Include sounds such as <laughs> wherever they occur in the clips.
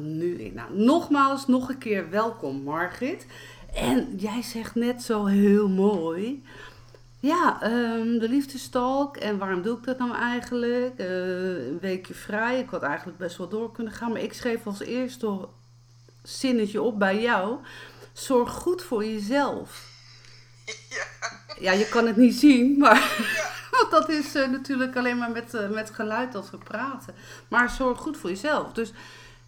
nu in. Nou, nogmaals, nog een keer welkom Margrit. En jij zegt net zo heel mooi. Ja, ehm, de liefdestalk. En waarom doe ik dat nou eigenlijk? Eh, een weekje vrij. Ik had eigenlijk best wel door kunnen gaan. Maar ik schreef als eerste zinnetje op bij jou. Zorg goed voor jezelf. Ja. Ja, je kan het niet zien, maar want <laughs> dat is eh, natuurlijk alleen maar met, uh, met geluid dat we praten. Maar zorg goed voor jezelf. Dus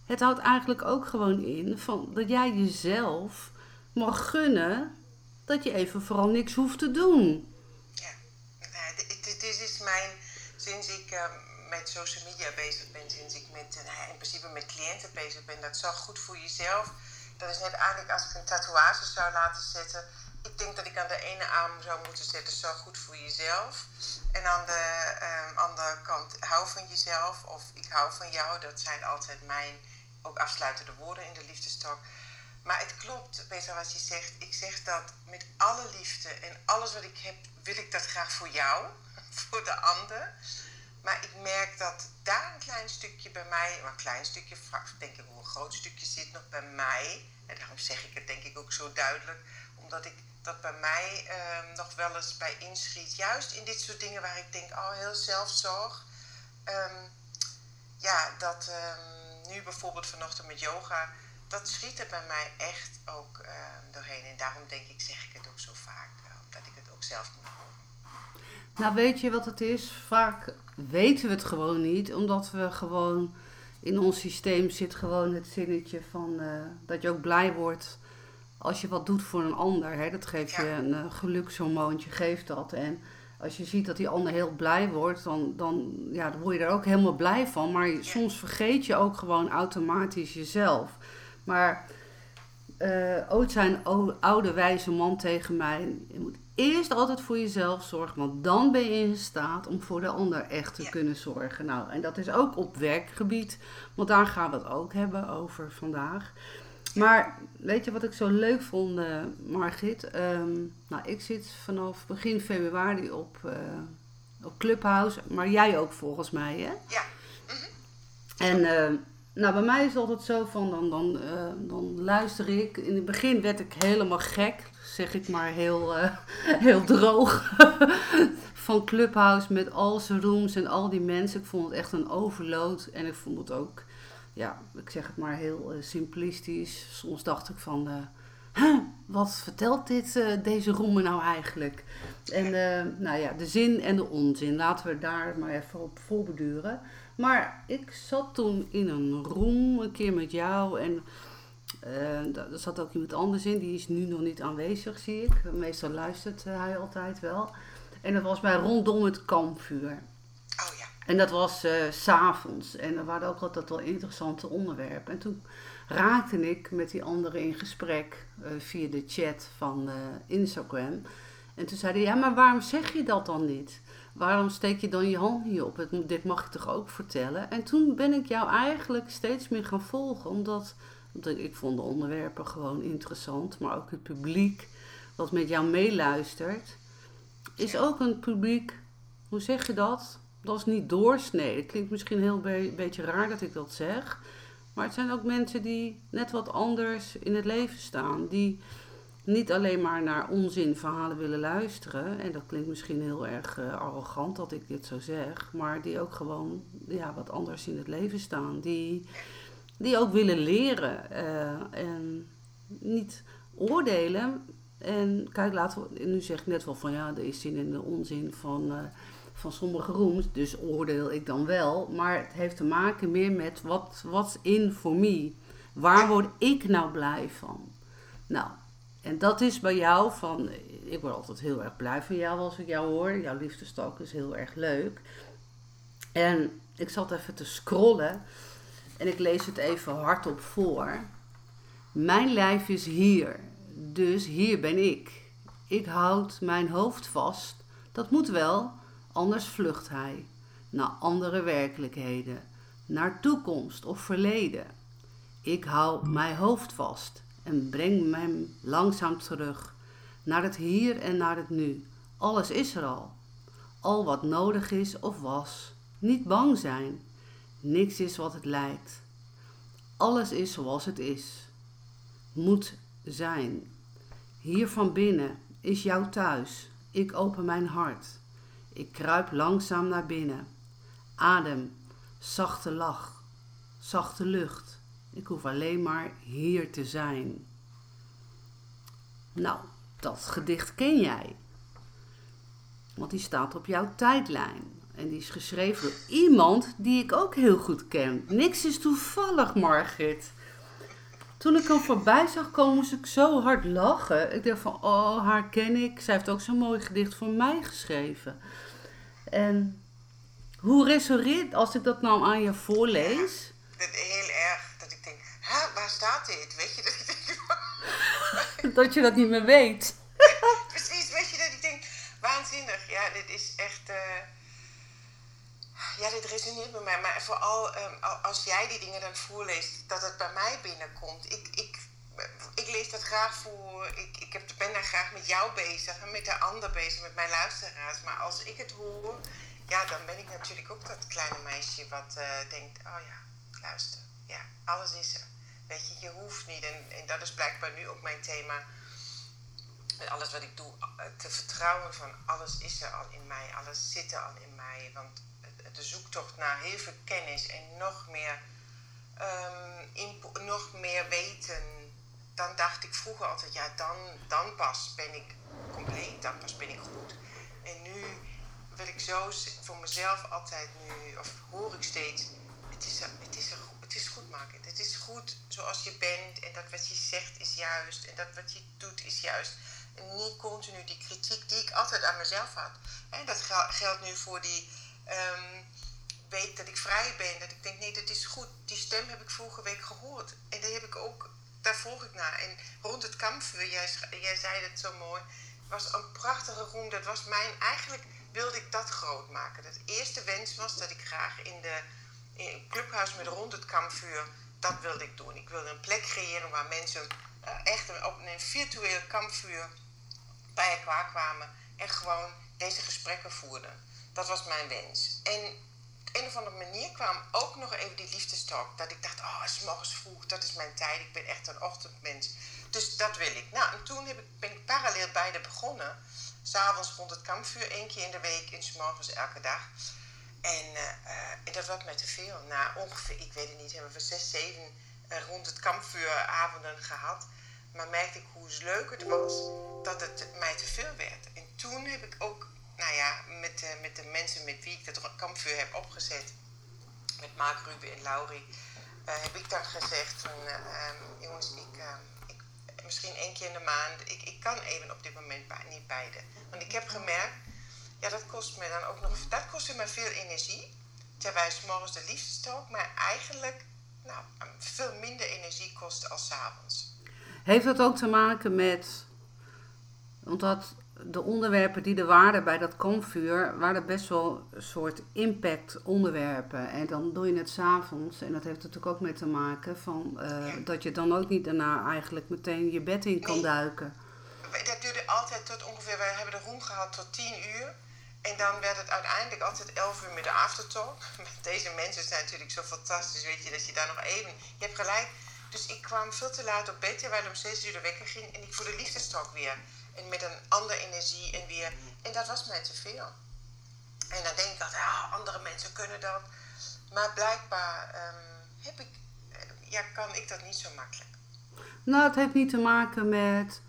het houdt eigenlijk ook gewoon in van dat jij jezelf mag gunnen dat je even vooral niks hoeft te doen. Ja, nou, dit, is mijn, sinds ik uh, met social media bezig ben, sinds ik met, nou, in principe met cliënten bezig ben, dat zorg goed voor jezelf. Dat is net eigenlijk als ik een tatoeage zou laten zetten ik denk dat ik aan de ene arm zou moeten zetten, zorg goed voor jezelf. En aan de um, andere kant, hou van jezelf of ik hou van jou. Dat zijn altijd mijn ook afsluitende woorden in de liefdestalk. Maar het klopt, Peter, wat je zegt. Ik zeg dat met alle liefde en alles wat ik heb, wil ik dat graag voor jou, <laughs> voor de ander. Maar ik merk dat daar een klein stukje bij mij, maar een klein stukje, denk ik hoe een groot stukje zit nog bij mij. En daarom zeg ik het denk ik ook zo duidelijk, omdat ik dat bij mij ehm, nog wel eens bij inschiet. Juist in dit soort dingen waar ik denk, oh, heel zelfzorg. Um, ja, dat um, nu bijvoorbeeld vanochtend met yoga, dat schiet er bij mij echt ook doorheen. En daarom denk ik, zeg ik het ook zo vaak, omdat ik het ook zelf moet horen. Nou, weet je wat het is? Vaak weten we het gewoon niet, omdat we gewoon in ons systeem zit gewoon het zinnetje van uh, dat je ook blij wordt als je wat doet voor een ander, hè, dat geeft je een uh, gelukshormoontje, geeft dat. En als je ziet dat die ander heel blij wordt, dan, dan, ja, dan word je er ook helemaal blij van. Maar soms vergeet je ook gewoon automatisch jezelf. Maar uh, ooit zei een oude wijze man tegen mij: Je moet eerst altijd voor jezelf zorgen, want dan ben je in staat om voor de ander echt te kunnen zorgen. Nou, en dat is ook op werkgebied, want daar gaan we het ook hebben over vandaag. Maar weet je wat ik zo leuk vond, uh, Margit? Ehm, nou, ik zit vanaf begin februari op, uh, op Clubhouse, maar jij ook volgens mij, hè? Ja. Mhm. En uh, nou, bij mij is het altijd zo van, dan, dan, dan luister ik. In het begin werd ik helemaal gek, zeg ik maar heel, <laughs> heel droog, <laughs> van Clubhouse met al zijn rooms en al die mensen. Ik vond het echt een overload en ik vond het ook ja, ik zeg het maar heel uh, simplistisch. Soms dacht ik van, uh, wat vertelt dit, uh, deze roemen nou eigenlijk? En nou ja, de zin en de onzin, laten we daar maar even op voorbeduren. Maar ik zat toen in een room een keer met jou en er zat ook iemand anders in, die is nu nog niet aanwezig, zie ik. Meestal luistert hij altijd wel. En dat was bij rondom het kampvuur. En dat was uh, s'avonds. En er waren ook altijd wel interessante onderwerpen. En toen raakte ik met die anderen in gesprek uh, via de chat van uh, Instagram. En toen zei hij, ja, maar waarom zeg je dat dan niet? Waarom steek je dan je hand niet op? Het, dit mag ik toch ook vertellen? En toen ben ik jou eigenlijk steeds meer gaan volgen. Omdat, omdat ik vond de onderwerpen gewoon interessant. Maar ook het publiek wat met jou meeluistert. Is ook een publiek, hoe zeg je dat? Dat is niet doorsnee. Het klinkt misschien heel een beetje raar dat ik dat zeg. Maar het zijn ook mensen die net wat anders in het leven staan. Die niet alleen maar naar onzinverhalen willen luisteren. En dat klinkt misschien heel erg uh, arrogant dat ik dit zo zeg. Maar die ook gewoon ja, wat anders in het leven staan. Die, die ook willen leren. Uh, en niet oordelen. En kijk, laten we, nu zeg ik net wel van ja, er is zin in de onzin van... Uh, van sommige rooms, dus oordeel ik dan wel. Maar het heeft te maken meer met wat wat in voor me. Waar word ik nou blij van? Nou, en dat is bij jou van, ik word altijd heel erg blij van jou als ik jou hoor. Jouw liefdestalk is heel erg leuk. En ik zat even te scrollen en ik lees het even hardop voor. Mijn lijf is hier, dus hier ben ik. Ik houd mijn hoofd vast. Dat moet wel, Anders vlucht hij naar andere werkelijkheden, naar toekomst of verleden. Ik hou mijn hoofd vast en breng hem langzaam terug naar het hier en naar het nu. Alles is er al. Al wat nodig is of was. Niet bang zijn. Niks is wat het lijkt. Alles is zoals het is. Moet zijn. Hier van binnen is jouw thuis. Ik open mijn hart. Ik kruip langzaam naar binnen. Adem, zachte lach, zachte lucht. Ik hoef alleen maar hier te zijn. Nou, dat gedicht ken jij. Want die staat op jouw tijdlijn. En die is geschreven door iemand die ik ook heel goed ken. Niks is toevallig, Margit. Toen ik hem voorbij zag komen, moest ik zo hard lachen. Ik dacht van, oh, haar ken ik. Zij heeft ook zo'n mooi gedicht voor mij geschreven. En hoe resoneert als ik dat nou aan je voorlees? Ja, heel erg. Dat ik denk, hè, waar staat dit? Weet je, dat ik denk... <laughs> dat je dat niet meer weet. Precies, weet je, dat ik denk, waanzinnig. Ja, dit is echt... Uh ja, dit resoneert met mij. Maar vooral um, als jij die dingen dan voorleest, dat het bij mij binnenkomt. Ik, ik, ik lees dat graag voor. Ik, ik heb, ben daar graag met jou bezig en met de ander bezig, met mijn luisteraars. Maar als ik het hoor, ja, dan ben ik natuurlijk ook dat kleine meisje wat uh, denkt: oh ja, luister. Ja, alles is er. Weet je, je hoeft niet. En, en dat is blijkbaar nu ook mijn thema. Alles wat ik doe, eh, te vertrouwen van alles is er al in mij, alles zit er al in mij. Want de zoektocht naar heel veel kennis en nog meer, um, nog meer weten. Dan dacht ik vroeger altijd, ja, dan, dan pas ben ik compleet, dan pas ben ik goed. En nu wil ik zo voor mezelf altijd nu, of hoor ik steeds, het is, het is, het is goed maken. Het is goed zoals je bent en dat wat je zegt is juist en dat wat je doet is juist. En niet continu die kritiek die ik altijd aan mezelf had. En dat geldt nu voor die um, weet dat ik vrij ben. Dat ik denk, nee, dat is goed. Die stem heb ik vorige week gehoord. En daar heb ik ook, daar volg ik naar. En rond het kampvuur, jij, jij zei het zo mooi, was een prachtige roem. Dat was mijn, eigenlijk wilde ik dat groot maken. Dat eerste wens was dat ik graag in de in een clubhuis met rond het kampvuur, dat wilde ik doen. Ik wilde een plek creëren waar mensen uh, echt op een virtueel kampvuur bij elkaar kwamen en gewoon deze gesprekken voerden. Dat was mijn wens. En op een of andere manier kwam ook nog even die liefdestalk. Dat ik dacht, oh, s morgens vroeg, dat is mijn tijd. Ik ben echt een ochtendmens. Dus dat wil ik. Nou, en toen heb ik, ben ik parallel beide begonnen. S'avonds rond het kampvuur, één keer in de week en s'morgens elke dag. En, uh, dat werd mij te veel. Na ongeveer, ik weet het niet, hebben we zes, zeven uh, rond het kampvuur avonden gehad. Maar merkte ik hoe leuk het was dat het mij te veel werd. En toen heb ik ook nou ja, met, uh, met de mensen met wie ik dat kampvuur heb opgezet, met Mark Ruben en Laurie, uh, heb ik dan gezegd van, uh, jongens, ik, ik, misschien één keer in de maand, ik, ik kan even op dit moment niet beide. Want ik heb gemerkt, ja, dat kost me dan ook nog, dat kostte me veel energie. Terwijl s morgens de liefdestalk, maar eigenlijk nou, veel minder energie kostte als s avonds. Heeft dat ook te maken met, want dat de onderwerpen die er waren bij dat kampvuur, waren best wel een soort impact onderwerpen. En dan doe je het s'avonds. En dat heeft er natuurlijk ook mee te maken van, uh, dat je dan ook niet daarna eigenlijk meteen je bed in kan duiken. Dat duurde altijd tot ongeveer, we hebben de room gehad tot tien uur. En dan werd het uiteindelijk altijd 11 uur met de aftertalk. Deze mensen zijn natuurlijk zo fantastisch, weet je, dat je daar nog even... Je hebt gelijk. Dus ik kwam veel te laat op bed, terwijl om 6 uur de wekker ging. En ik voelde liefdestalk weer en met een andere energie en weer. En dat was mij te veel. En dan denk ik altijd, ja, andere mensen kunnen dat. Maar blijkbaar um, heb ik, ja, kan ik dat niet zo makkelijk. Nou, het heeft niet te maken met.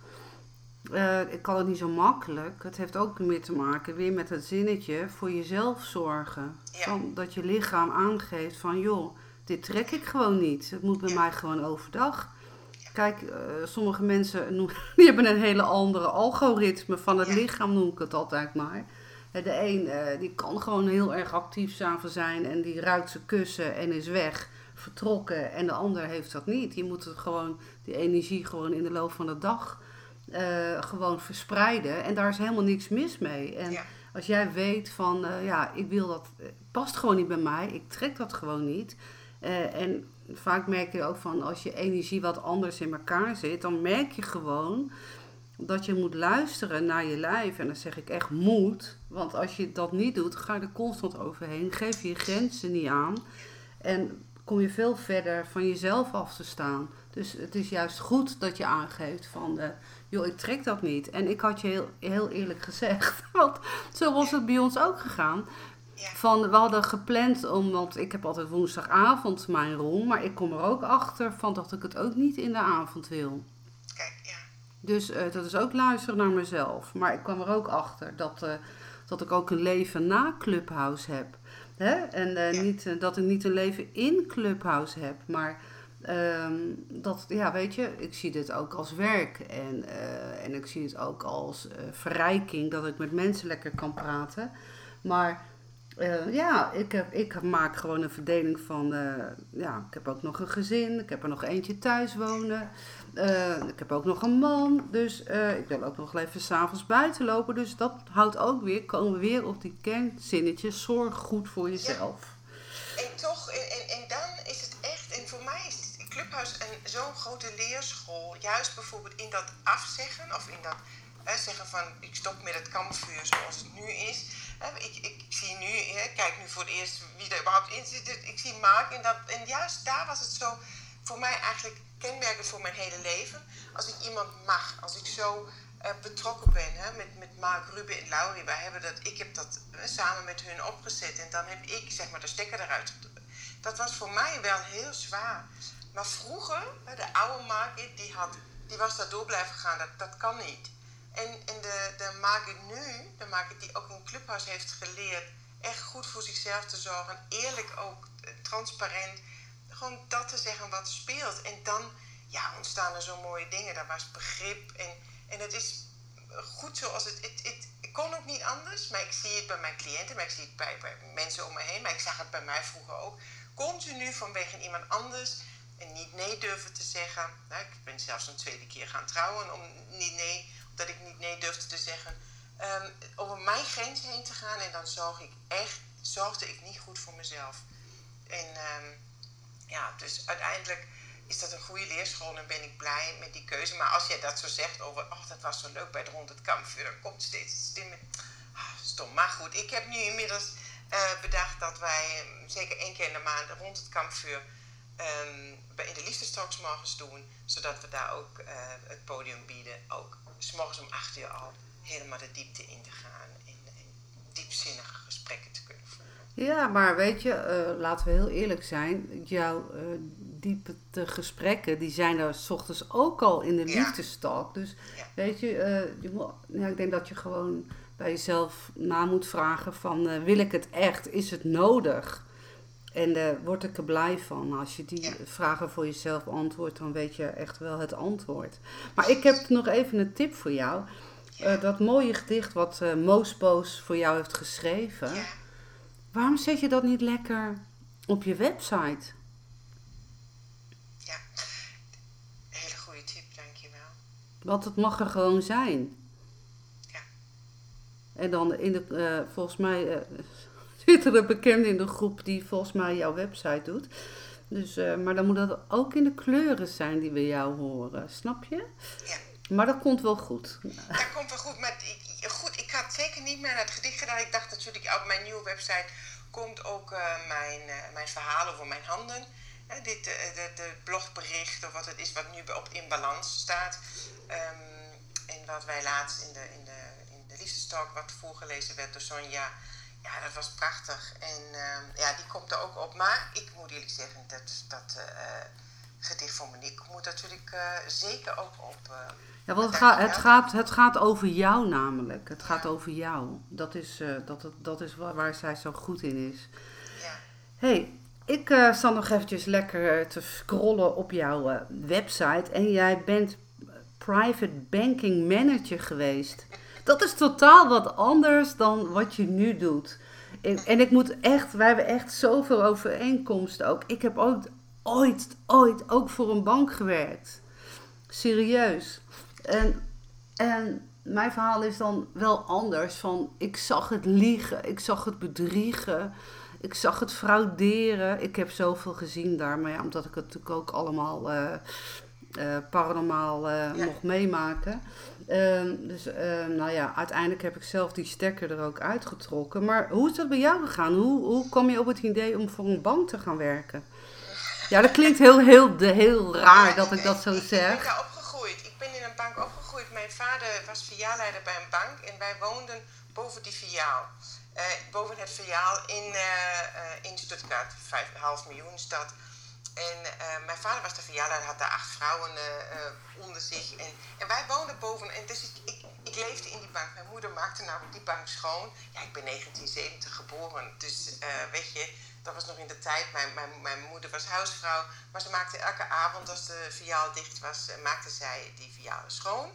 Uh, ik kan het niet zo makkelijk. Het heeft ook meer te maken weer met het zinnetje voor jezelf zorgen. Ja. Van, dat je lichaam aangeeft van joh, dit trek ik gewoon niet. Het moet bij ja. mij gewoon overdag. Kijk, uh, sommige mensen <laughs> die hebben een hele andere algoritme van het lichaam, noem ik het altijd maar. De een uh, die kan gewoon heel erg actief s'avonds zijn en die ruikt zijn kussen en is weg, vertrokken. En de ander heeft dat niet. Je moet het gewoon, die energie gewoon in de loop van de dag uh, gewoon verspreiden. En daar is helemaal niks mis mee. En als jij weet van, ja, ik wil dat, past gewoon niet bij mij, ik trek dat gewoon niet. en vaak merk je ook van als je energie wat anders in elkaar zit, dan merk je gewoon dat je moet luisteren naar je lijf. En dan zeg ik echt moet. Want als je dat niet doet, ga je er constant overheen. Geef je grenzen niet aan. En kom je veel verder van jezelf af te staan. Dus het is juist goed dat je aangeeft van, uh, joh, ik trek dat niet. En ik had je heel, heel eerlijk gezegd, <laughs> want zo was het bij ons ook gegaan. Van, we hadden gepland om, want ik heb altijd woensdagavond mijn rol, maar ik kom er ook achter van dat ik het ook niet in de avond wil. Kijk, ja. Dus uh, dat is ook luisteren naar mezelf. Maar ik kwam er ook achter dat, uh, dat ik ook een leven na Clubhouse heb. Hè? En uh, ja. niet, dat ik niet een leven in Clubhouse heb, maar um, dat, ja, weet je, ik zie dit ook als werk. En, en ik zie het ook als verrijking, dat ik met mensen lekker kan praten. Maar uh, ja, ik, heb, ik maak gewoon een verdeling van, uh, ja, ik heb ook nog een gezin, ik heb er nog eentje thuis wonen, uh, ik heb ook nog een man, dus ik wil ook nog even s'avonds buiten lopen. Dus dat houdt ook weer, komen we weer op die kernzinnetjes, zorg goed voor jezelf. Ja. En toch, en, en dan is het echt, en voor mij is het Clubhuis zo'n grote leerschool, juist bijvoorbeeld in dat afzeggen of in dat zeggen van ik stop met het kampvuur zoals het nu is ik, ik, zie nu, ik kijk nu voor het eerst wie er überhaupt in zit. Dus ik zie Mark en, dat, en juist daar was het zo voor mij eigenlijk kenmerkend voor mijn hele leven. Als ik iemand mag, als ik zo uh, betrokken ben hè, met, met Mark, Ruben en Laurie. Wij hebben dat, ik heb dat samen met hun opgezet en dan heb ik zeg maar de stekker eruit. Dat was voor mij wel heel zwaar. Maar vroeger, de oude Mark, die, had, die was daar door blijven gaan. Dat, dat kan niet. En, en de, de Margit nu, de Margit die ook in Clubhouse heeft geleerd, echt goed voor zichzelf te zorgen, eerlijk ook, eh, transparent, gewoon dat te zeggen wat speelt. En dan ja, ontstaan er zo mooie dingen. Daar was begrip en, en het is goed zoals het, het, het, het kon ook niet anders, maar ik zie het bij mijn cliënten, maar ik zie het bij, bij mensen om me heen, maar ik zag het bij mij vroeger ook. Continu vanwege iemand anders en niet nee durven te zeggen. Nou, ik ben zelfs een tweede keer gaan trouwen om niet nee dat ik niet nee durfde te zeggen. Um, over mijn grens heen te gaan en dan zorg ik echt, zorgde ik niet goed voor mezelf. En um, ja, dus uiteindelijk is dat een goede leerschool en ben ik blij met die keuze. Maar als jij dat zo zegt over, oh dat was zo leuk bij rond het kampvuur, dan komt steeds stimmen. Ah, stom. Maar goed, ik heb nu inmiddels uh, bedacht dat wij um, zeker één keer in de maand rond het kampvuur um, in de liefdestalks morgens doen, zodat we daar ook uh, het podium bieden, ook s morgens om acht uur al helemaal de diepte in te gaan en, en diepzinnige gesprekken te kunnen voeren. Ja, maar weet je, uh, laten we heel eerlijk zijn, jouw uh, diepe gesprekken, die zijn er s ochtends ook al in de ja. liefdestalk. Dus ja. weet je, uh, je moet, ja, ik denk dat je gewoon bij jezelf na moet vragen van, wil ik het echt? Is het nodig? En daar word ik er blij van. Als je die ja. vragen voor jezelf beantwoordt, dan weet je echt wel het antwoord. Maar ik heb nog even een tip voor jou. Ja. Uh, dat mooie gedicht wat uh, voor jou heeft geschreven. Ja. Waarom zet je dat niet lekker op je website? Ja, hele goede tip, dankjewel. Want het mag er gewoon zijn. Ja. En dan in de, uh, volgens mij zitten er bekenden in de groep die volgens mij jouw website doet. Dus, uh, maar dan moet dat ook in de kleuren zijn die we jou horen, snap je? Ja. Maar dat komt wel goed. Dat komt wel goed, maar ik, goed, ik had zeker niet meer naar het gedicht gedaan. Ik dacht natuurlijk op mijn nieuwe website komt ook uh, mijn, uh, mijn verhaal over mijn handen. Dit, de, de blogbericht of wat het is wat nu op In Balans staat. Um, en wat wij laatst in de, in de, in de liefdestalk, wat voorgelezen werd door Sonja ja, dat was prachtig. En uh, ja, die komt er ook op. Maar ik moet eerlijk zeggen, dat, dat uh, gedicht van Monique moet natuurlijk uh, zeker ook op. ja, want het, ga, het, gaat, het gaat over jou namelijk. Het ja. gaat over jou. Dat is, dat, dat is waar, waar, zij zo goed in is. Ja. hey, ik zal nog eventjes lekker te scrollen op jouw website. En jij bent private banking manager geweest. Dat is totaal wat anders dan wat je nu doet. En, en ik moet echt, wij hebben echt zoveel overeenkomsten ook. Ik heb ooit, ooit, ooit ook voor een bank gewerkt. Serieus. En, en mijn verhaal is dan wel anders. Van, ik zag het liegen, ik zag het bedriegen, ik zag het frauderen. Ik heb zoveel gezien daar, maar ja, omdat ik het natuurlijk ook allemaal uh, uh, paranormaal uh, ja. mocht meemaken. Um, dus um, nou ja, uiteindelijk heb ik zelf die stekker er ook uitgetrokken. Maar hoe is dat bij jou gegaan? Hoe, hoe kwam je op het idee om voor een bank te gaan werken? Ja, dat klinkt heel, heel, heel raar dat ik dat zo zeg. Ik ben daar opgegroeid. Ik ben in een bank opgegroeid. Mijn vader was filiaalleider bij een bank en wij woonden boven die filiaal. Uh, boven het filiaal in, uh, in Stuttgart, 5,5 miljoen stad. En mijn vader was de filiaalleider, had daar acht vrouwen onder zich. En, en wij woonden boven. En dus ik, ik, leefde in die bank. Mijn moeder maakte namelijk die bank schoon. Ja, ik ben 1970 geboren. Dus weet je, dat was nog in de tijd. Mijn, mijn, mijn moeder was huisvrouw. Maar ze maakte elke avond, als de viaal dicht was, eh, maakte zij die vialen schoon.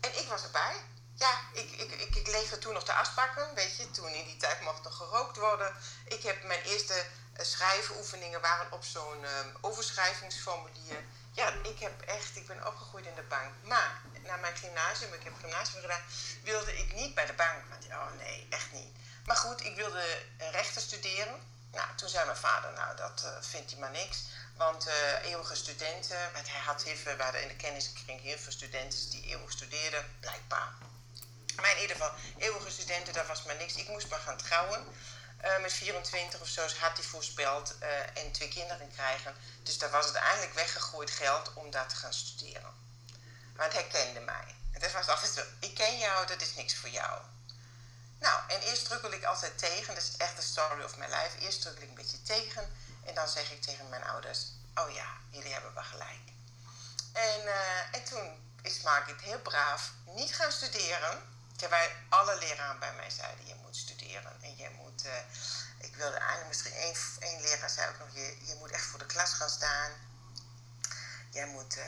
En ik was erbij. Ja, ik, ik, ik, ik leefde toen nog de asbakken, weet je. Toen in die tijd mocht nog gerookt worden. Ik heb mijn eerste schrijfoefeningen waren op zo'n uh, overschrijvingsformulier. Ja, ik heb echt, ik ben opgegroeid in de bank. Maar na mijn gymnasium, ik heb gymnasium gedaan, wilde ik niet bij de bank. Want oh nee, echt niet. Maar goed, ik wilde rechten studeren. Nou, toen zei mijn vader, nou dat uh, vindt hij maar niks. Want uh, eeuwige studenten, want hij had heel veel, we in de kenniskring heel veel studenten die eeuwig studeerden, blijkbaar. Maar in ieder geval, eeuwige studenten, dat was maar niks. Ik moest maar gaan trouwen. Uh, met 24 of zo had hij voorspeld en twee kinderen krijgen. Dus daar was het eindelijk weggegooid geld om daar te gaan studeren. Want hij kende mij. En dat was altijd zo, ik ken jou, dat is niks voor jou. Nou, en eerst drukkel ik altijd tegen. Dat is echt de story of my life. Eerst drukkel ik een beetje tegen. En dan zeg ik tegen mijn ouders: Oh ja, jullie hebben wel gelijk. En, uh, en toen is Margit heel braaf niet gaan studeren. Terwijl alle leraren bij mij zeiden: Je moet studeren. En je moet. Uh, ik wilde eigenlijk misschien één, één leraar zei ook nog: je, je moet echt voor de klas gaan staan. Jij moet. Uh,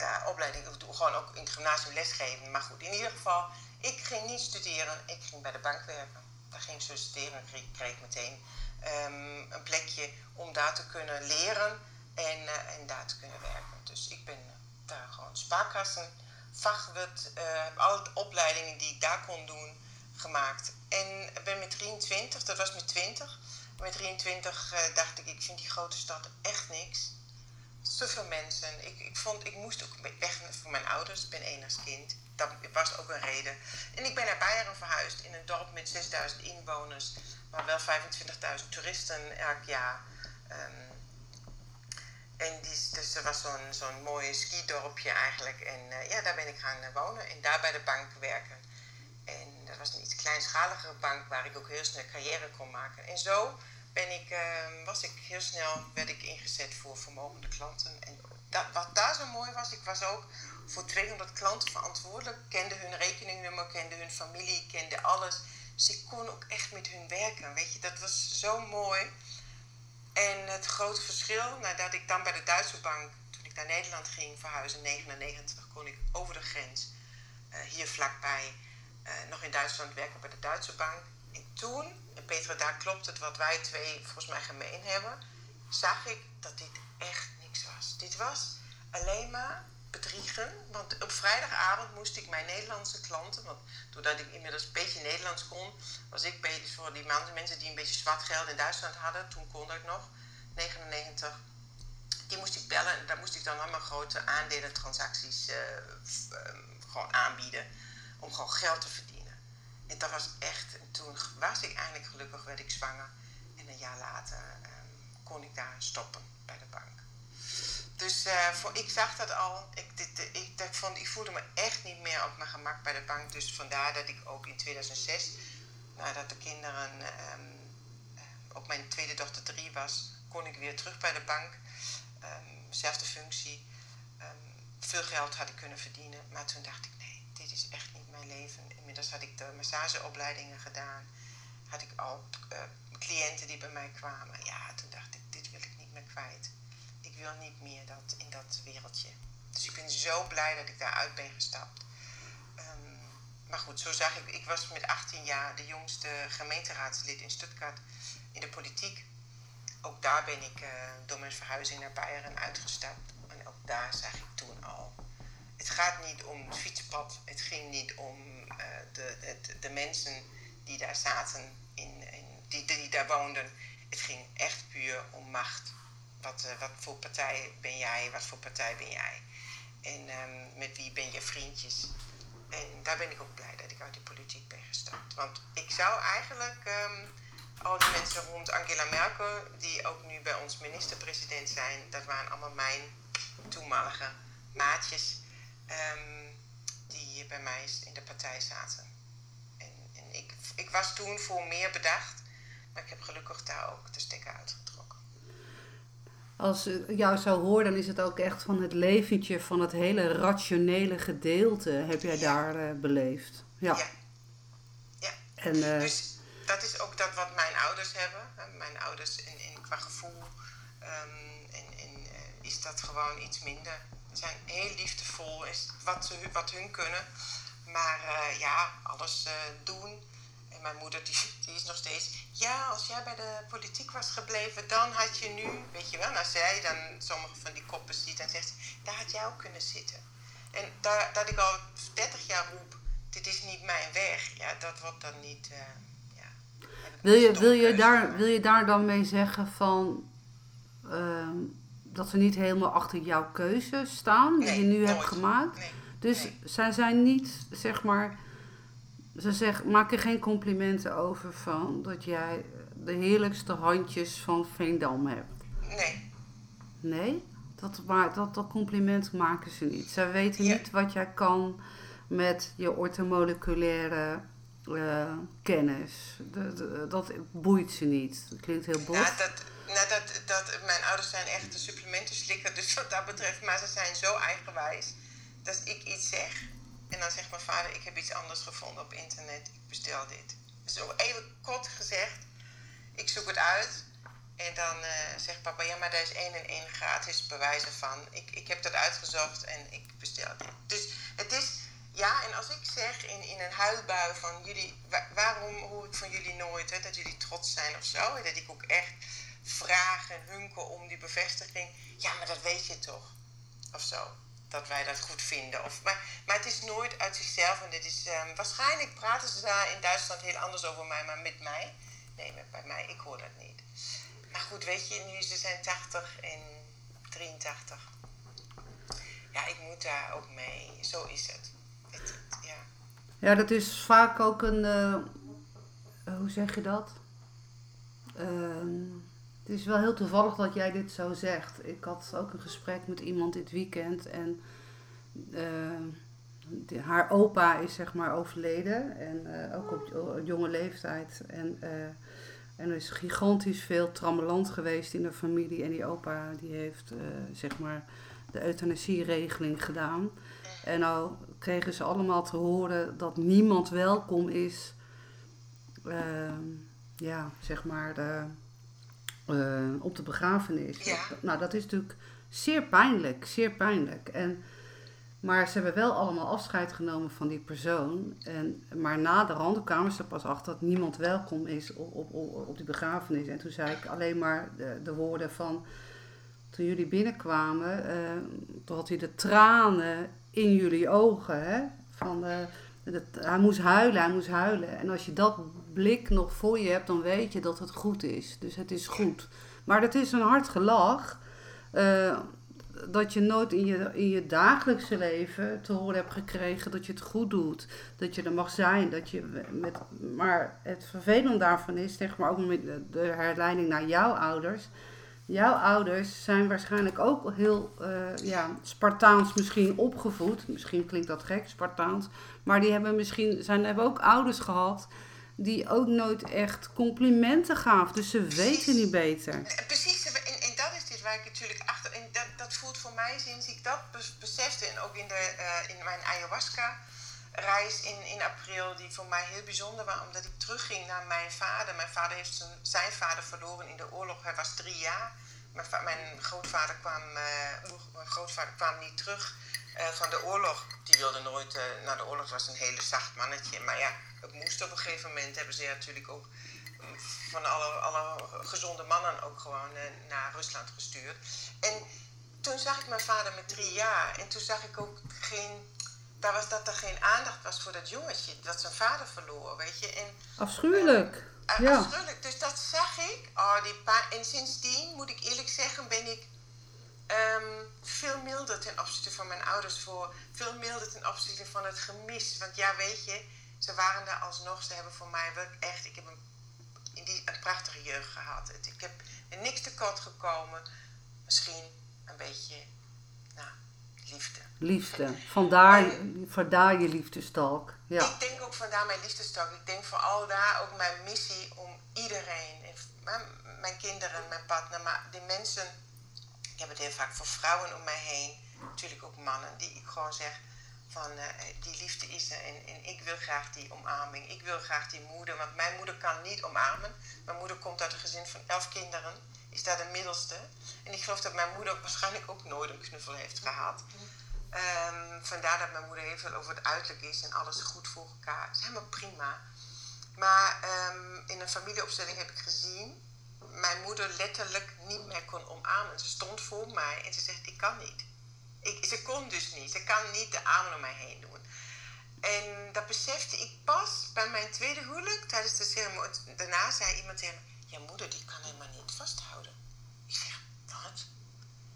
daar opleiding, gewoon ook in het gymnasium lesgeven. Maar goed, in ieder geval, ik ging niet studeren, ik ging bij de bank werken. Daar ging ik studeren en kreeg, meteen um, een plekje om daar te kunnen leren en, uh, en daar te kunnen werken. Dus ik ben daar gewoon spaarkassen, vachwet, uh, alle opleidingen die ik daar kon doen gemaakt. En ben met 23, dat was met 20, met 23 uh, dacht ik, ik vind die grote stad echt niks. Zoveel mensen. Ik, ik, vond, ik moest ook weg van mijn ouders. Ik ben enigskind. Dat was ook een reden. En ik ben naar Beieren verhuisd in een dorp met 6000 inwoners, maar wel 25.000 toeristen elk jaar. Um, en die, dus er was zo'n zo'n mooi skidorpje eigenlijk. En uh, ja, daar ben ik gaan wonen en daar bij de bank werken. En dat was een iets kleinschaligere bank waar ik ook heel snel carrière kon maken. En zo ben ik, uh, was ik heel snel werd ik ingezet voor vermogende klanten. En dat, wat daar zo mooi was, ik was ook voor 200 klanten verantwoordelijk. Kende hun rekeningnummer, kende hun familie, kende alles. Dus ik kon ook echt met hun werken. Weet je, dat was zo mooi. En het grote verschil, nadat ik dan bij de Duitse bank, toen ik naar Nederland ging verhuizen in 99, kon ik over de grens, uh, hier vlakbij, nog in Duitsland werken bij de Duitse bank. En toen, en Petra, daar klopt het wat wij twee volgens mij gemeen hebben, zag ik dat dit echt niks was. Dit was alleen maar bedriegen. Want op vrijdagavond moest ik mijn Nederlandse klanten, want doordat ik inmiddels een beetje Nederlands kon, was ik bezig voor die mensen die een beetje zwart geld in Duitsland hadden. Toen kon dat nog, 99. Die moest ik bellen en daar moest ik dan allemaal grote aandelentransacties uh, gewoon aanbieden. Om gewoon geld te verdienen. En dat was echt, en toen was ik eindelijk gelukkig, werd ik zwanger. En een jaar later um, kon ik daar stoppen bij de bank. Dus uh, voor, ik zag dat al. Ik, dit, ik, vond, ik voelde me echt niet meer op mijn gemak bij de bank. Dus vandaar dat ik ook in 2006, nadat de kinderen um, op mijn tweede dochter drie was, kon ik weer terug bij de bank. Um, zelfde functie. Veel geld had ik kunnen verdienen. Maar toen dacht ik, nee, dit is echt niet leven. Inmiddels had ik de massageopleidingen gedaan. Had ik al uh, cliënten die bij mij kwamen. Ja, toen dacht ik, dit wil ik niet meer kwijt wil niet meer dat, in dat wereldje. Dus ik ben zo blij dat ik daaruit ben gestapt. Um, maar goed, zo zag ik, ik was met 18 jaar de jongste gemeenteraadslid in Stuttgart in de politiek. Ook daar ben ik uh, door mijn verhuizing naar Beieren uitgestapt. En ook daar zag ik toen al. Het gaat niet om het fietspad. Het ging niet om uh, de, de, mensen die daar zaten, in, in, die, die daar woonden. Het ging echt puur om macht. Wat, uh, wat voor partij ben jij? Wat voor partij ben jij? En um, met wie ben je vriendjes? En daar ben ik ook blij dat ik uit de politiek ben gestapt. Want ik zou eigenlijk um, al die mensen rond Angela Merkel, die ook nu bij ons minister-president zijn, dat waren allemaal mijn toenmalige maatjes ehm, die bij mij in de partij zaten. En, en ik, ik was toen voor meer bedacht, maar ik heb gelukkig daar ook de stekker uitgetrokken. Als ik jou zou horen, dan is het ook echt van het leventje van het hele rationele gedeelte heb jij daar uh, beleefd. Ja. ja. ja. En, uh, dus dat is ook dat wat mijn ouders hebben. Mijn ouders in, in, qua gevoel um, en, uh, is dat gewoon iets minder. Zijn heel liefdevol, is wat, ze, wat hun kunnen. Maar uh, ja, alles uh, doen. En mijn moeder die, <laughs> die is nog steeds... Ja, als jij bij de politiek was gebleven, dan had je nu... Weet je wel, als zij dan sommige van die koppen ziet, dan zegt ze... Daar had jij ook kunnen zitten. En daar, dat ik al 30 jaar roep... Dit is niet mijn weg. Ja, dat wordt dan niet... Uh, wil je, wil, je daar, wil je daar dan mee zeggen van uh, dat ze niet helemaal achter jouw keuze staan die nee, je nu nooit. hebt gemaakt? Nee, dus nee. zij zijn niet, zeg maar, ze zeg, maken geen complimenten over van dat jij de heerlijkste handjes van Veendam hebt. Nee. Nee? Dat, maar, dat, dat compliment maken ze niet. Zij weten Ja. niet wat jij kan met je ortomoleculaire eh, kennis. De- de- dat boeit ze niet. Dat klinkt heel bot. Nou, dat, nou dat, dat, mijn ouders zijn echt de supplementenslikker, dus wat dat betreft. Maar ze zijn zo eigenwijs dat ik iets zeg en dan zegt mijn vader: Ik heb iets anders gevonden op internet, ik bestel dit. Zo even kort gezegd, ik zoek het uit. En dan eh, zegt papa: Ja, maar daar is één en één gratis bewijzen van. Ik, ik heb dat uitgezocht en ik bestel dit. Dus het is. Ja, en als ik zeg in, in een huilbui van jullie, wa- waarom hoor ik van jullie nooit hè, dat jullie trots zijn of zo? Dat ik ook echt vraag en hunker om die bevestiging. Ja, maar dat weet je toch? Of zo. Dat wij dat goed vinden. Of, maar, maar het is nooit uit zichzelf. En dit is, ehm, waarschijnlijk praten ze daar in Duitsland heel anders over mij, maar met mij? Nee, met, bij mij, ik hoor dat niet. Maar goed, weet je, nu ze zijn 80 en 83. Ja, ik moet daar ook mee. Zo is het. het, het- ja. Ja, dat is vaak ook een. eh, hoe zeg je dat? Ehm, het is wel heel toevallig dat jij dit zo zegt. Ik had ook een gesprek met iemand dit weekend en ehm, haar opa is zeg maar overleden en eh, ook op jo- jonge leeftijd. En, eh, en er is gigantisch veel trammeland geweest in de familie en die opa die heeft eh, zeg maar de euthanasieregeling gedaan. En nou kregen ze allemaal te horen dat niemand welkom is, ehm, ja, zeg maar, eh, op de begrafenis. Ja. Nou, dat is natuurlijk zeer pijnlijk, zeer pijnlijk. En, maar ze hebben wel allemaal afscheid genomen van die persoon. En, maar na de rand kwamen ze pas achter dat niemand welkom is op, op, op, die begrafenis. En toen zei ik alleen maar de, de woorden van toen jullie binnenkwamen, eh, toen had hij de tranen in jullie ogen. Hè? Van, eh, dat, hij moest huilen, hij moest huilen. En als je dat blik nog voor je hebt, dan weet je dat het goed is. Dus het is goed. Maar het is een hard gelach. eh, dat je nooit in je, in je dagelijkse leven te horen hebt gekregen dat je het goed doet. Dat je er mag zijn. Dat je met, maar het vervelende daarvan is, zeg maar ook met de herleiding naar jouw ouders. Jouw ouders zijn waarschijnlijk ook heel eh, ja, Spartaans misschien opgevoed. Misschien klinkt dat gek, Spartaans. Maar die hebben misschien zijn, hebben ook ouders gehad die ook nooit echt complimenten gaven. Dus ze weten niet beter. En Precies, en, en dat is dit waar ik natuurlijk achter. En dat, dat voelt voor mij sinds ik dat bes- besefte. En ook in, de, eh, in mijn ayahuasca-reis in, in april, die voor mij heel bijzonder was, omdat ik terugging naar mijn vader. Mijn vader heeft zijn, vader verloren in de oorlog. Hij was drie jaar. Mijn, mijn grootvader kwam, eh, mijn grootvader kwam niet terug eh, van de oorlog. Die wilde nooit eh, naar de oorlog. was een hele zacht mannetje. Maar ja, het moest op een gegeven moment. Hebben ze natuurlijk ook van alle, alle gezonde mannen ook gewoon naar Rusland gestuurd. En toen zag ik mijn vader met drie jaar. En toen zag ik ook geen... Daar was dat er geen aandacht was voor dat jongetje. Dat zijn vader verloor, weet je. En Afschuwelijk. uh, Ja. Afschuwelijk. Dus dat zag ik. Oh, die en sindsdien, moet ik eerlijk zeggen, ben ik ehm, veel milder ten opzichte van mijn ouders voor. Veel milder ten opzichte van het gemis. Want ja, weet je, ze waren daar alsnog. Ze hebben voor mij wel echt... Ik heb een, in die, een prachtige jeugd gehad. Ik heb niks tekort gekomen. Misschien een beetje, nou, liefde. Liefde. Vandaar, vandaar je liefdestalk. Ja. Ik denk ook vandaar mijn liefdestalk. Ik denk vooral daar ook mijn missie om iedereen, mijn kinderen, mijn partner, maar die mensen, ik heb het heel vaak voor vrouwen om mij heen, natuurlijk ook mannen, die ik gewoon zeg van uh, die liefde is er en, en, ik wil graag die omarming. Ik wil graag die moeder, want mijn moeder kan niet omarmen. Mijn moeder komt uit een gezin van elf kinderen, is daar de middelste. En ik geloof dat mijn moeder waarschijnlijk ook nooit een knuffel heeft gehad. Um, vandaar dat mijn moeder heel veel over het uiterlijk is en alles goed voor elkaar. Dat is helemaal prima. Maar um, in een familieopstelling heb ik gezien mijn moeder letterlijk niet meer kon omarmen. Ze stond voor mij en ze zegt: Ik kan niet. Ik, ze kon dus niet. Ze kan niet de armen om mij heen doen. En dat besefte ik pas bij mijn tweede huwelijk. Tijdens de ceremonie. Daarna zei iemand tegen me: Ja, moeder, die kan helemaal niet vasthouden.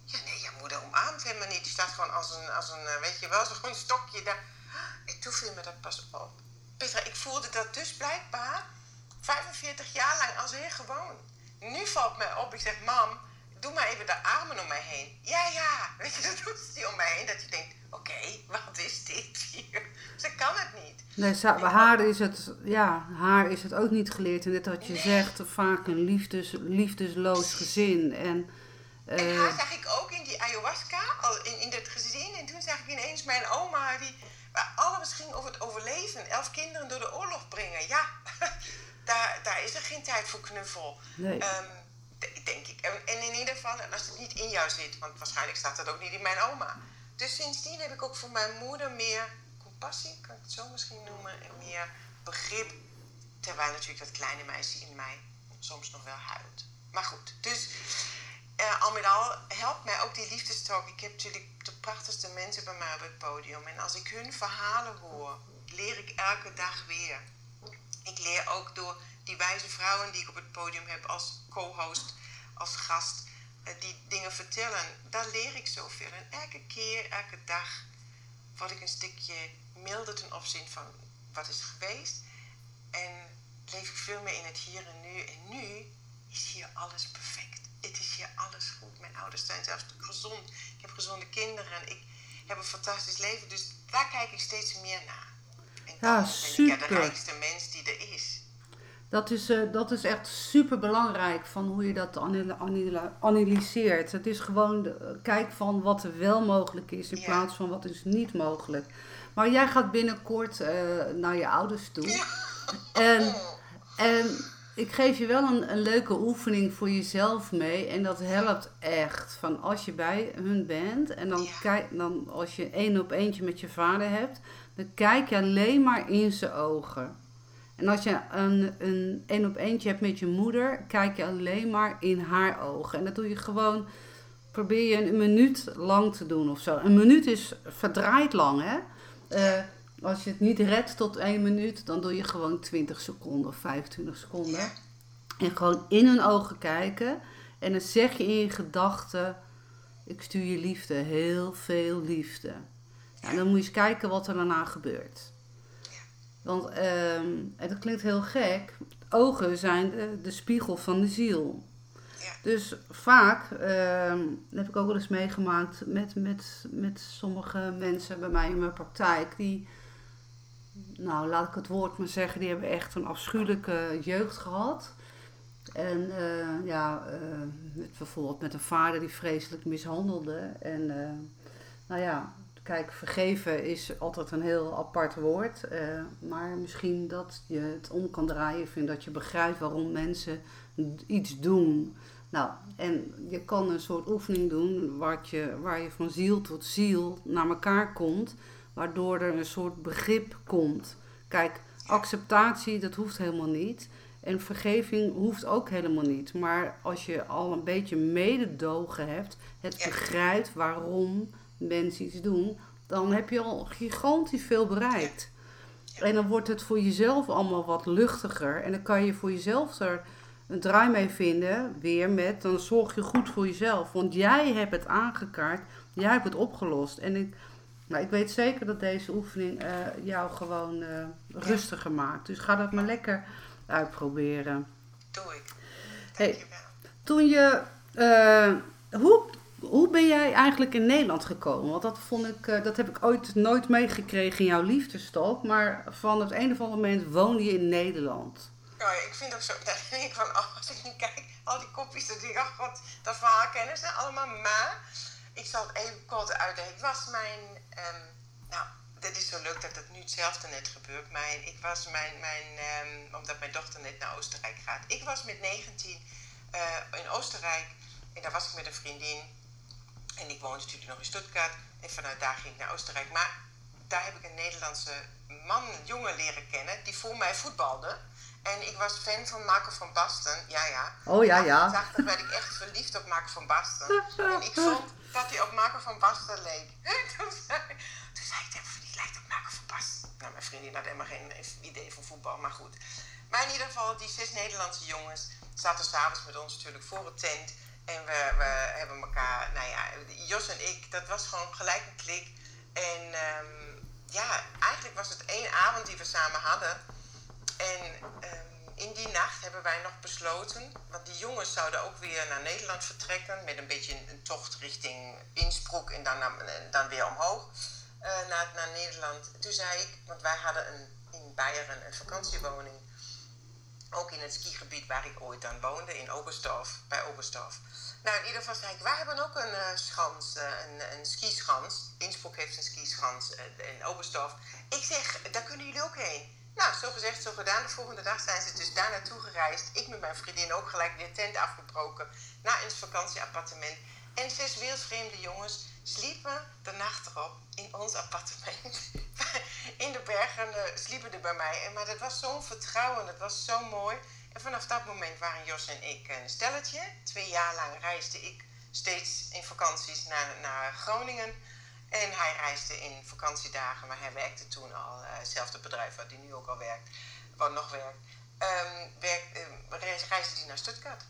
Ja, nee, je moeder omarmt helemaal niet. Die staat gewoon als een, als een eh, weet je wel, <laughs> zo'n stokje daar. En toen viel me dat pas op. Petra, ik voelde dat dus blijkbaar 45 jaar lang als heel gewoon. Nu valt mij op, ik zeg, mam, doe maar even de armen om mij heen. Ja, ja, weet je, dat doet ze om mij heen. Dat je denkt, oké, wat is dit hier? Ze kan het niet. Nee, haar is het, ja, haar is het ook niet geleerd. En net wat je zegt, vaak een liefdes, liefdesloos gezin. En, en haar zag ik ook in die ayahuasca, al in, in dat gezin. En toen zag ik ineens mijn oma, die, waar alles ging over het overleven. Elf kinderen door de oorlog brengen. Ja, <laughs> daar, daar is er geen tijd voor knuffel. Nee. Um, denk ik. En, en, in ieder geval, als het niet in jou zit, want waarschijnlijk staat dat ook niet in mijn oma. Dus sindsdien heb ik ook voor mijn moeder meer compassie, kan ik het zo misschien noemen, en meer begrip. Terwijl natuurlijk dat kleine meisje in mij soms nog wel huilt. Maar goed, dus uh, al met al helpt mij ook die liefdestalk. Ik heb natuurlijk de prachtigste mensen bij mij op het podium. En als ik hun verhalen hoor, leer ik elke dag weer. Ik leer ook door die wijze vrouwen die ik op het podium heb als co-host, als gast, eh, die dingen vertellen. Daar leer ik zoveel. En elke keer, elke dag, word ik een stukje milder ten opzichte van wat is geweest. En leef ik veel meer in het hier en nu. En nu is hier alles perfect. Het is hier alles goed. Mijn ouders zijn zelfs gezond. Ik heb gezonde kinderen. Ik heb een fantastisch leven. Dus daar kijk ik steeds meer naar. En ja, super. ben ik de rijkste mens die er is. Dat is, uh, dat is echt super belangrijk van hoe je dat analyseert. Het is gewoon de, kijk van wat er wel mogelijk is in plaats van wat is niet mogelijk. Maar jij gaat binnenkort uh, naar je ouders toe. Ja. En, <laughs> en ik geef je wel een, een leuke oefening voor jezelf mee. En dat helpt echt. Van als je bij hun bent en dan, ja. kijk, dan als je één op eentje met je vader hebt, dan kijk je alleen maar in zijn ogen. En als je een, een één op eentje hebt met je moeder, kijk je alleen maar in haar ogen. En dat doe je gewoon, probeer je een minuut lang te doen of zo. Een minuut is verdraaid lang, hè. Uh, als je het niet redt tot één minuut, dan doe je gewoon 20 seconden of 25 seconden. En gewoon in hun ogen kijken. En dan zeg je in je gedachten, ik stuur je liefde, heel veel liefde. Ja, en dan moet je eens kijken wat er daarna gebeurt. Want, um, en dat klinkt heel gek, ogen zijn de, de spiegel van de ziel. Dus vaak, um, dat heb ik ook wel eens meegemaakt met, met, met sommige mensen bij mij in mijn praktijk, die, nou laat ik het woord maar zeggen, die hebben echt een afschuwelijke jeugd gehad. En uh, ja, bijvoorbeeld met een vader die vreselijk mishandelde. En uh, nou ja, Kijk, vergeven is altijd een heel apart woord. Maar misschien dat je het om kan draaien. vind dat je begrijpt waarom mensen iets doen. Nou, en je kan een soort oefening doen je, waar je van ziel tot ziel naar elkaar komt. Waardoor er een soort begrip komt. Kijk, acceptatie, dat hoeft helemaal niet. En vergeving hoeft ook helemaal niet. Maar als je al een beetje mededogen hebt, het begrijpt waarom mensen iets doen, dan heb je al gigantisch veel bereikt. En dan wordt het voor jezelf allemaal wat luchtiger. En dan kan je voor jezelf er een draai mee vinden. Weer met, dan zorg je goed voor jezelf. Want jij hebt het aangekaart. Jij hebt het opgelost. En ik, ik weet zeker dat deze oefening uh, jou gewoon uh, rustiger maakt. Dus ga dat maar lekker uitproberen. doe ik. Hey, toen je, uh, hoe, hoe ben jij eigenlijk in Nederland gekomen? Want dat vond ik, dat heb ik ooit nooit meegekregen in jouw liefdestalk. Maar van het een of andere moment woon je in Nederland. Ja, ik vind ook zo, <laughs> daar denk ik van, oh, als ik nu kijk, al die kopjes, dan denk ik, oh god, dat verhaal kennen ze allemaal. Maar, ik zal het even kort uitleggen. Het was mijn, um, nou, dit is zo leuk dat het nu hetzelfde net gebeurt. Mijn, ik was mijn, mijn um, omdat mijn dochter net naar Oostenrijk gaat. Ik was met 19 uh, in Oostenrijk en daar was ik met een vriendin. En ik woonde natuurlijk nog in Stuttgart. En vanuit daar ging ik naar Oostenrijk. Maar daar heb ik een Nederlandse man, jongen leren kennen, die voor mij voetbalde. En ik was fan van Marco van Basten. Ja, ja. Oh ja, ja. 1980 werd ik echt verliefd op Marco van Basten. <laughs> En ik vond dat hij op Marco van Basten leek. <laughs> toen, zei, zei ik, die lijkt op Marco van Basten. Nou, mijn vriendin had helemaal geen idee van voetbal, maar goed. Maar in ieder geval, die zes Nederlandse jongens zaten s'avonds met ons natuurlijk voor het tent. En we, we hebben elkaar, nou ja, Jos en ik, dat was gewoon gelijk een klik. En um, ja, eigenlijk was het één avond die we samen hadden. En um, in die nacht hebben wij nog besloten, want die jongens zouden ook weer naar Nederland vertrekken. Met een beetje een, tocht richting Innsbruck en dan, dan weer omhoog uh, naar, naar Nederland. Toen zei ik, want wij hadden een, in Beieren een vakantiewoning ook in het skigebied waar ik ooit dan woonde, in Oberstdorf, bij Oberstdorf. Nou, in ieder geval zei ik, wij hebben ook een uh, schans, uh, een, een skischans. Innsbruck heeft een skischans in Oberstdorf. Ik zeg, daar kunnen jullie ook heen. Nou, zo gezegd, zo gedaan. De volgende dag zijn ze dus daar naartoe gereisd. Ik met mijn vriendin ook gelijk de tent afgebroken. Naar een vakantieappartement. En zes wereldvreemde jongens sliepen de nacht erop in ons appartement. <laughs> in de bergen uh, sliepen er bij mij. Maar dat was zo'n vertrouwen, dat was zo mooi. En vanaf dat moment waren Jos en ik een stelletje. Twee jaar lang reisde ik steeds in vakanties naar, naar Groningen. En hij reisde in vakantiedagen, maar hij werkte toen al, uh, hetzelfde bedrijf waar hij nu ook al werkt, wat nog werkt, werk, uh, reisde hij naar Stuttgart.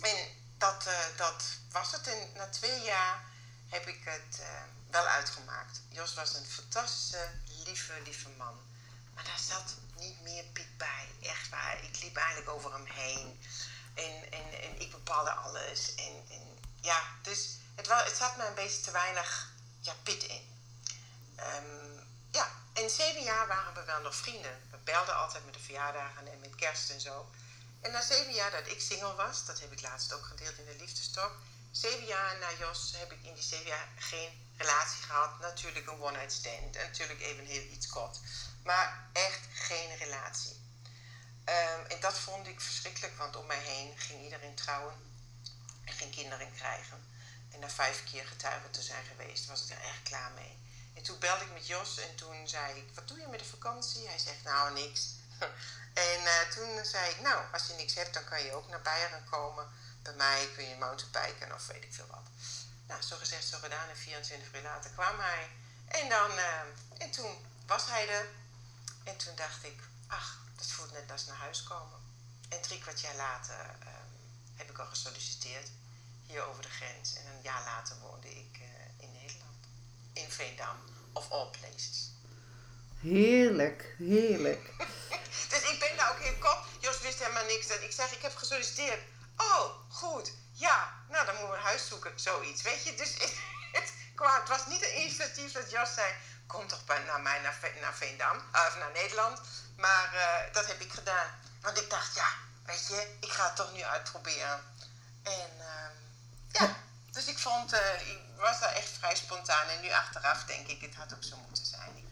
En dat, uh, dat was het. En na twee jaar heb ik het uh, wel uitgemaakt. Jos was een fantastische, lieve, lieve man. Maar daar zat niet meer Piet bij. Echt waar. Ik liep eigenlijk over hem heen. En, en, en ik bepaalde alles. En, en ja, dus het, het zat me een beetje te weinig ja, Piet in. Um, ja, in zeven jaar waren we wel nog vrienden. We belden altijd met de verjaardagen en met kerst en zo. En na zeven jaar dat ik single was, dat heb ik laatst ook gedeeld in de liefdestok. Zeven jaar na Jos heb ik in die zeven jaar geen relatie gehad. Natuurlijk een one-night stand. Natuurlijk even heel iets kort. Maar echt geen relatie. Um, en dat vond ik verschrikkelijk, want om mij heen ging iedereen trouwen en geen kinderen krijgen. En na vijf keer getuige te zijn geweest, was ik er echt klaar mee. En toen belde ik met Jos en toen zei ik, wat doe je met de vakantie? Hij zegt, nou niks. <laughs> en uh, toen zei ik, nou, als je niks hebt, dan kan je ook naar Beieren komen. Bij mij kun je mountainbiken of weet ik veel wat. Nou, zo gezegd, zo gedaan. En 24 uur later kwam hij. En, dan, uh, en toen was hij er. En toen dacht ik, ach, dat voelt net als naar huis komen. En drie kwart jaar later uh, heb ik al gesolliciteerd hier over de grens. En een jaar later woonde ik uh, in Nederland. In Veendam, of all places. Heerlijk, heerlijk. <laughs> dus ik ben daar ook heel kop. Jos wist helemaal niks. Ik zeg, ik heb gesolliciteerd. Oh, goed. Ja, nou dan moeten we een huis zoeken. Zoiets, weet je. Dus het, <laughs> het was niet een initiatief dat Jos zei... kom toch bij, naar mij naar, naar Veendam, of naar Nederland. Maar uh, dat heb ik gedaan. Want ik dacht, ja, weet je, ik ga het toch nu uitproberen. En... Uh, ja, dus ik vond, uh, ik was daar echt vrij spontaan. En nu achteraf denk ik, het had ook zo moeten zijn. Ik,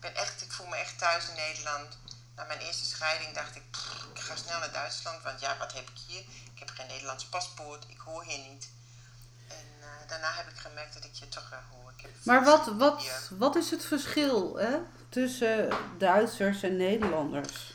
ben echt, ik voel me echt thuis in Nederland. Na mijn eerste scheiding dacht ik, pff, ik ga snel naar Duitsland. Want ja, wat heb ik hier? Ik heb geen Nederlands paspoort, ik hoor hier niet. En uh, daarna heb ik gemerkt dat ik je toch wel hoor. maar wat, wat, wat is het verschil hè, tussen Duitsers en Nederlanders?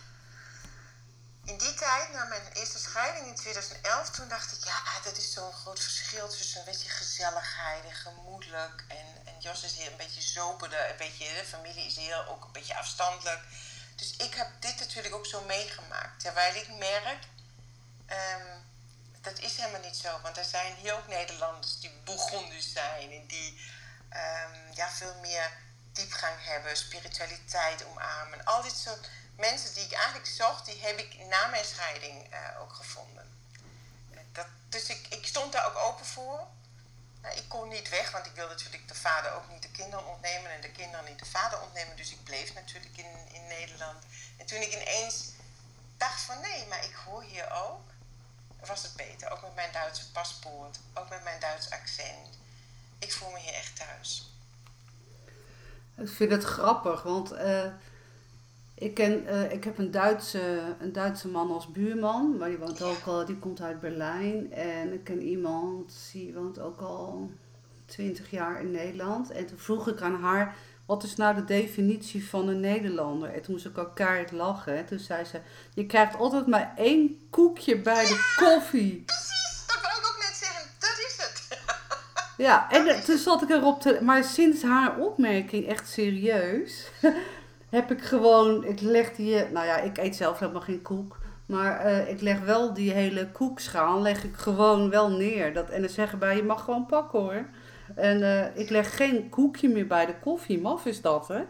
In die tijd, na mijn eerste scheiding in 2011, toen dacht ik, ja, dat is zo'n groot verschil tussen een beetje gezelligheid en gemoedelijk. En, en Jos is hier een beetje zoberder, een beetje, de familie is hier ook een beetje afstandelijk. Dus ik heb dit natuurlijk ook zo meegemaakt. Terwijl ik merk, um, dat is helemaal niet zo. Want er zijn hier ook Nederlanders die Bourgondisch zijn en die um, ja, veel meer diepgang hebben, spiritualiteit omarmen. Al dit soort mensen die ik eigenlijk zocht, die heb ik na mijn scheiding uh, ook gevonden. Dat, dus ik, ik stond daar ook open voor. Nou, ik kon niet weg, want ik wilde natuurlijk de vader ook niet de kinderen ontnemen en de kinderen niet de vader ontnemen. Dus ik bleef natuurlijk in, in Nederland. En toen ik ineens dacht van nee, maar ik hoor hier ook, was het beter. Ook met mijn Duitse paspoort, ook met mijn Duits accent. Ik voel me hier echt thuis. Ik vind het grappig, want uh, ik, ken, uh, ik heb een Duitse, een Duitse man als buurman, maar die, woont ook al, die komt uit Berlijn. En ik ken iemand, die woont ook al twintig jaar in Nederland. En toen vroeg ik aan haar, wat is nou de definitie van een Nederlander? En toen moest ik ook keihard lachen. En toen zei ze, je krijgt altijd maar één koekje bij de koffie. Precies, dat wou ik ook net zeggen. Dat is het. Ja, en toen zat ik erop te... Maar sinds haar opmerking, echt serieus... heb ik gewoon... Ik leg die... Nou ja, ik eet zelf helemaal geen koek. Maar uh, ik leg wel die hele koekschaal, leg ik gewoon wel neer. Dat, en dan zeggen bij, je mag gewoon pakken hoor. En uh, ik leg geen koekje meer bij de koffie. Maf is dat, hè?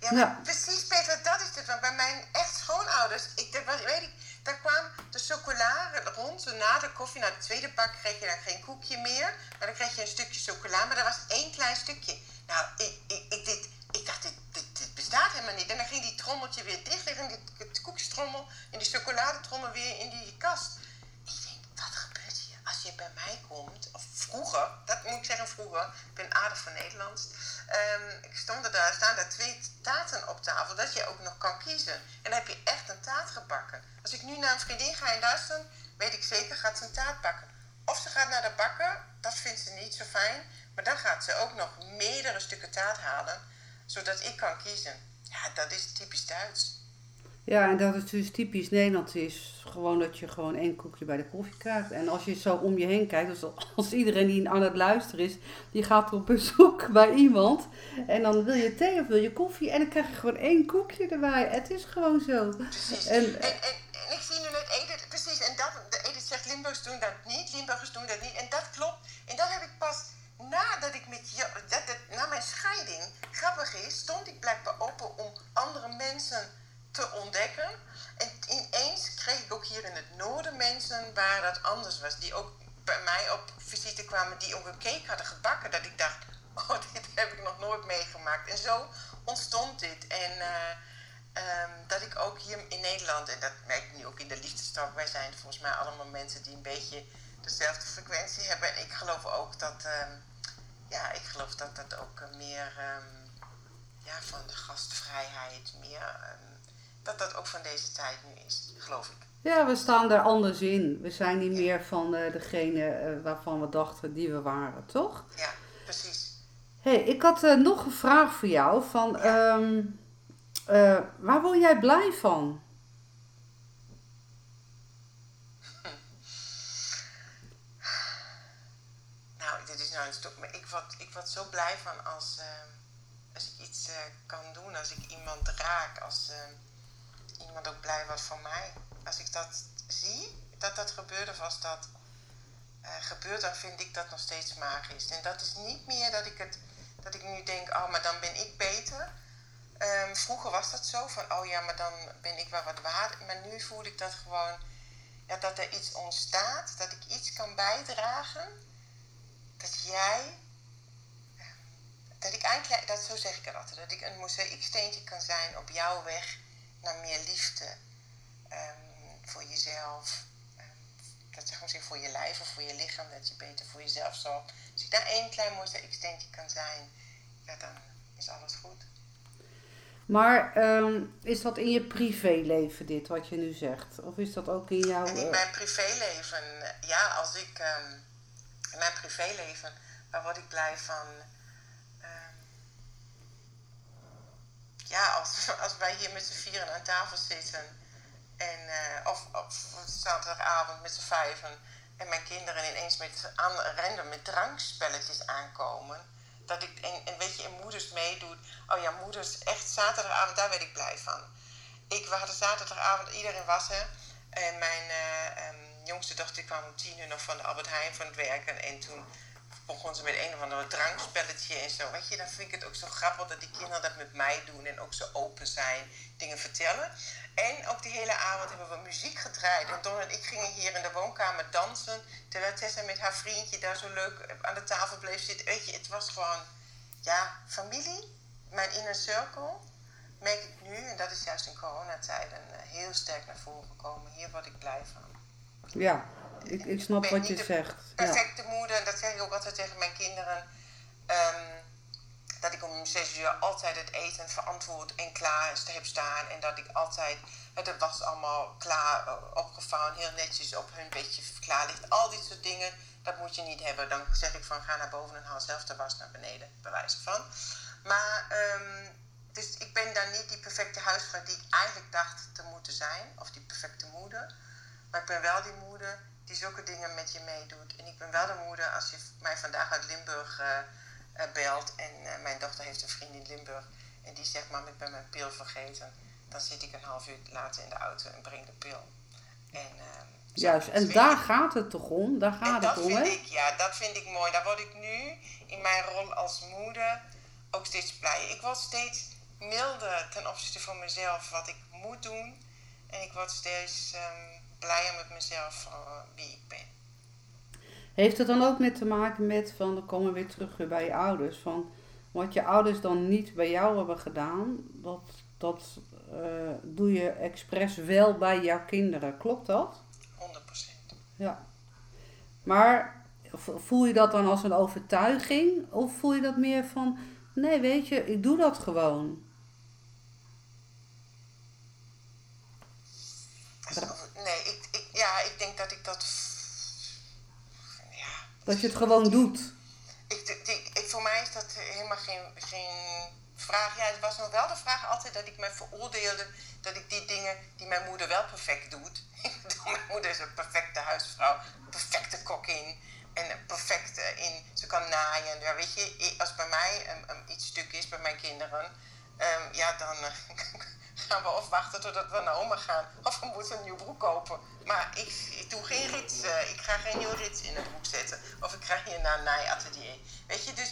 Ja, nou. precies Peter, dat is het. Want bij mijn echt schoonouders, ik, dat, weet ik, daar kwam de chocola rond. Na de koffie, na de tweede pak, kreeg je dan geen koekje meer. Maar dan kreeg je een stukje chocola, maar dat was één klein stukje. Nou, ik, ik, ik, dit, ik dacht, dit, bestaat helemaal niet. En dan ging die trommeltje weer dicht liggen, die, koekjestrommel en die chocoladetrommel weer in die kast. Ik denk, wat gebeurt hier? Als je bij mij komt, of vroeger, dat moet ik zeggen vroeger, ik ben aardig van Nederlands. Um, ik stond er daar, staan daar twee taarten op tafel, dat je ook nog kan kiezen. En dan heb je echt een taart gebakken. Als ik nu naar een vriendin ga in Duitsland, weet ik zeker, gaat ze een taart bakken. Of ze gaat naar de bakker, dat vindt ze niet zo fijn. Maar dan gaat ze ook nog meerdere stukken taart halen, zodat ik kan kiezen. Ja, dat is typisch Duits. Ja, en dat is dus typisch Nederlands is gewoon dat je gewoon één koekje bij de koffie krijgt. En als je zo om je heen kijkt, dus als iedereen die aan het luisteren is, die gaat op bezoek <laughs> bij iemand. En dan wil je thee of wil je koffie en dan krijg je gewoon één koekje erbij. Het is gewoon zo. Precies. En, en, en, en ik zie nu net Edith, precies, en dat, Edith zegt Limburgers doen dat niet, Limburgers doen dat is, stond ik blijkbaar open om andere mensen te ontdekken. En ineens kreeg ik ook hier in het noorden mensen waar dat anders was. Die ook bij mij op visite kwamen, die ook een cake hadden gebakken. Dat ik dacht, <laughs> oh, dit heb ik nog nooit meegemaakt. En zo ontstond dit. En uh, dat ik ook hier in Nederland, en dat merk ik nu ook in de liefdestalk, wij zijn volgens mij allemaal mensen die een beetje dezelfde frequentie hebben. En ik geloof ook dat, uh, ja, ik geloof dat dat ook meer um, ja, van de gastvrijheid, meer dat dat ook van deze tijd nu is, geloof ik. Ja, we staan er anders in. We zijn niet meer van uh, degene uh, waarvan we dachten die we waren, toch? Ja, precies. hey, ik had uh, nog een vraag voor jou. Van, ja. um, waar word jij blij van? Hm. Nou, dit is nou een stuk, maar ik word, ik word zo blij van als, ehm, als ik iets kan doen, als ik iemand raak, als ehm, iemand ook blij was van mij. Als ik dat zie, dat dat gebeurt of als dat uh, gebeurt, dan vind ik dat nog steeds magisch. En dat is niet meer dat ik, het, dat ik nu denk, oh, maar dan ben ik beter. Um, vroeger was dat zo, van oh ja, maar dan ben ik wel wat waard. Maar nu voel ik dat gewoon, ja, dat er iets ontstaat, dat ik iets kan bijdragen. Dat jij, ehm, dat ik eigenlijk, dat, zo zeg ik het altijd, dat ik een mozaïeksteentje kan zijn op jouw weg naar meer liefde um, voor jezelf. Um, dat zeg maar voor je lijf of voor je lichaam, dat je beter voor jezelf zorgt. Als je daar één klein mozaïeksteentje kan zijn, ja, dan is alles goed. Maar um, is dat in je privéleven dit wat je nu zegt? Of is dat ook in jouw... En in mijn privéleven, ja, als ik... in mijn privéleven, waar word ik blij van ja, als, <laughs> als wij hier met z'n vieren aan tafel zitten. En, uh, of, of zaterdagavond met z'n vijven. En mijn kinderen ineens met aan, met drankspelletjes aankomen. Dat ik, en, en weet je, in moeders meedoet. Oh ja, moeders, echt zaterdagavond, daar werd ik blij van. Ik had zaterdagavond, iedereen was. En mijn uh, um, jongste dochter kwam om tien uur nog van de Albert Heijn van het werken. En toen begon ze met een of ander drankspelletje en zo. Weet je, dan vind ik het ook zo grappig dat die kinderen dat met mij doen en ook zo open zijn, dingen vertellen. En ook die hele avond hebben we muziek gedraaid. En Don en ik gingen hier in de woonkamer dansen. Terwijl Tessa met haar vriendje daar zo leuk aan de tafel bleef zitten. Weet je, het was gewoon, ja, familie. Mijn inner circle. Merk ik nu, en dat is juist in coronatijden uh, heel sterk naar voren gekomen. Hier word ik blij van. Ja, ik, ik snap wat je zegt. Perfecte ja. moeder, dat zeg ik ook altijd tegen mijn kinderen. Um, dat ik om zes uur altijd het eten verantwoord en klaar heb staan. En dat ik altijd, het was allemaal klaar uh, opgevouwen, heel netjes op hun bedje klaar ligt. Al die soort dingen, dat moet je niet hebben. Dan zeg ik van ga naar boven en haal zelf de was naar beneden, bij wijze van. Maar, um, dus ik ben dan niet die perfecte huisvrouw die ik eigenlijk dacht te moeten zijn. Of die perfecte moeder. Maar ik ben wel die moeder die zulke dingen met je meedoet. En ik ben wel de moeder als je mij vandaag uit Limburg... Uh, uh, belt. En uh, mijn dochter heeft een vriend in Limburg. En die zegt, mam, ik ben mijn pil vergeten. Dan zit ik een half uur later in de auto en breng de pil. En, uh, Juist, en daar gaat het toch om? Daar gaat het om, vind Ik, ja, dat vind ik mooi. Daar word ik nu in mijn rol als moeder ook steeds blijer. Ik word steeds milder ten opzichte van mezelf, wat ik moet doen. En ik word steeds um, blijer met mezelf van wie ik ben. Heeft het dan ook met te maken met, van dan komen we weer terug bij je ouders, van wat je ouders dan niet bij jou hebben gedaan, dat, dat uh, doe je expres wel bij jouw kinderen. Klopt dat? 100%. Ja. Maar voel je dat dan als een overtuiging? Of voel je dat meer van, nee weet je, ik doe dat gewoon? Nee, ik, ik, ja, ik denk dat ik dat dat je het gewoon doet. Ik, ik, voor mij is dat helemaal geen, geen vraag. Ja, het was nog wel de vraag altijd dat ik me veroordeelde dat ik die dingen die mijn moeder wel perfect doet. <laughs> mijn moeder is een perfecte huisvrouw, perfecte kokkin en perfect in. Ze kan naaien. Ja, weet je, als bij mij um, iets stuk is bij mijn kinderen, um, ja, dan gaan we of wachten totdat we naar oma gaan. Of we moeten een nieuw broek kopen. Maar ik, ik doe geen rits. Uh, ik ga geen nieuw rits in het broek zetten. Of ik ga hier naar een naaiatelier. Weet je, dus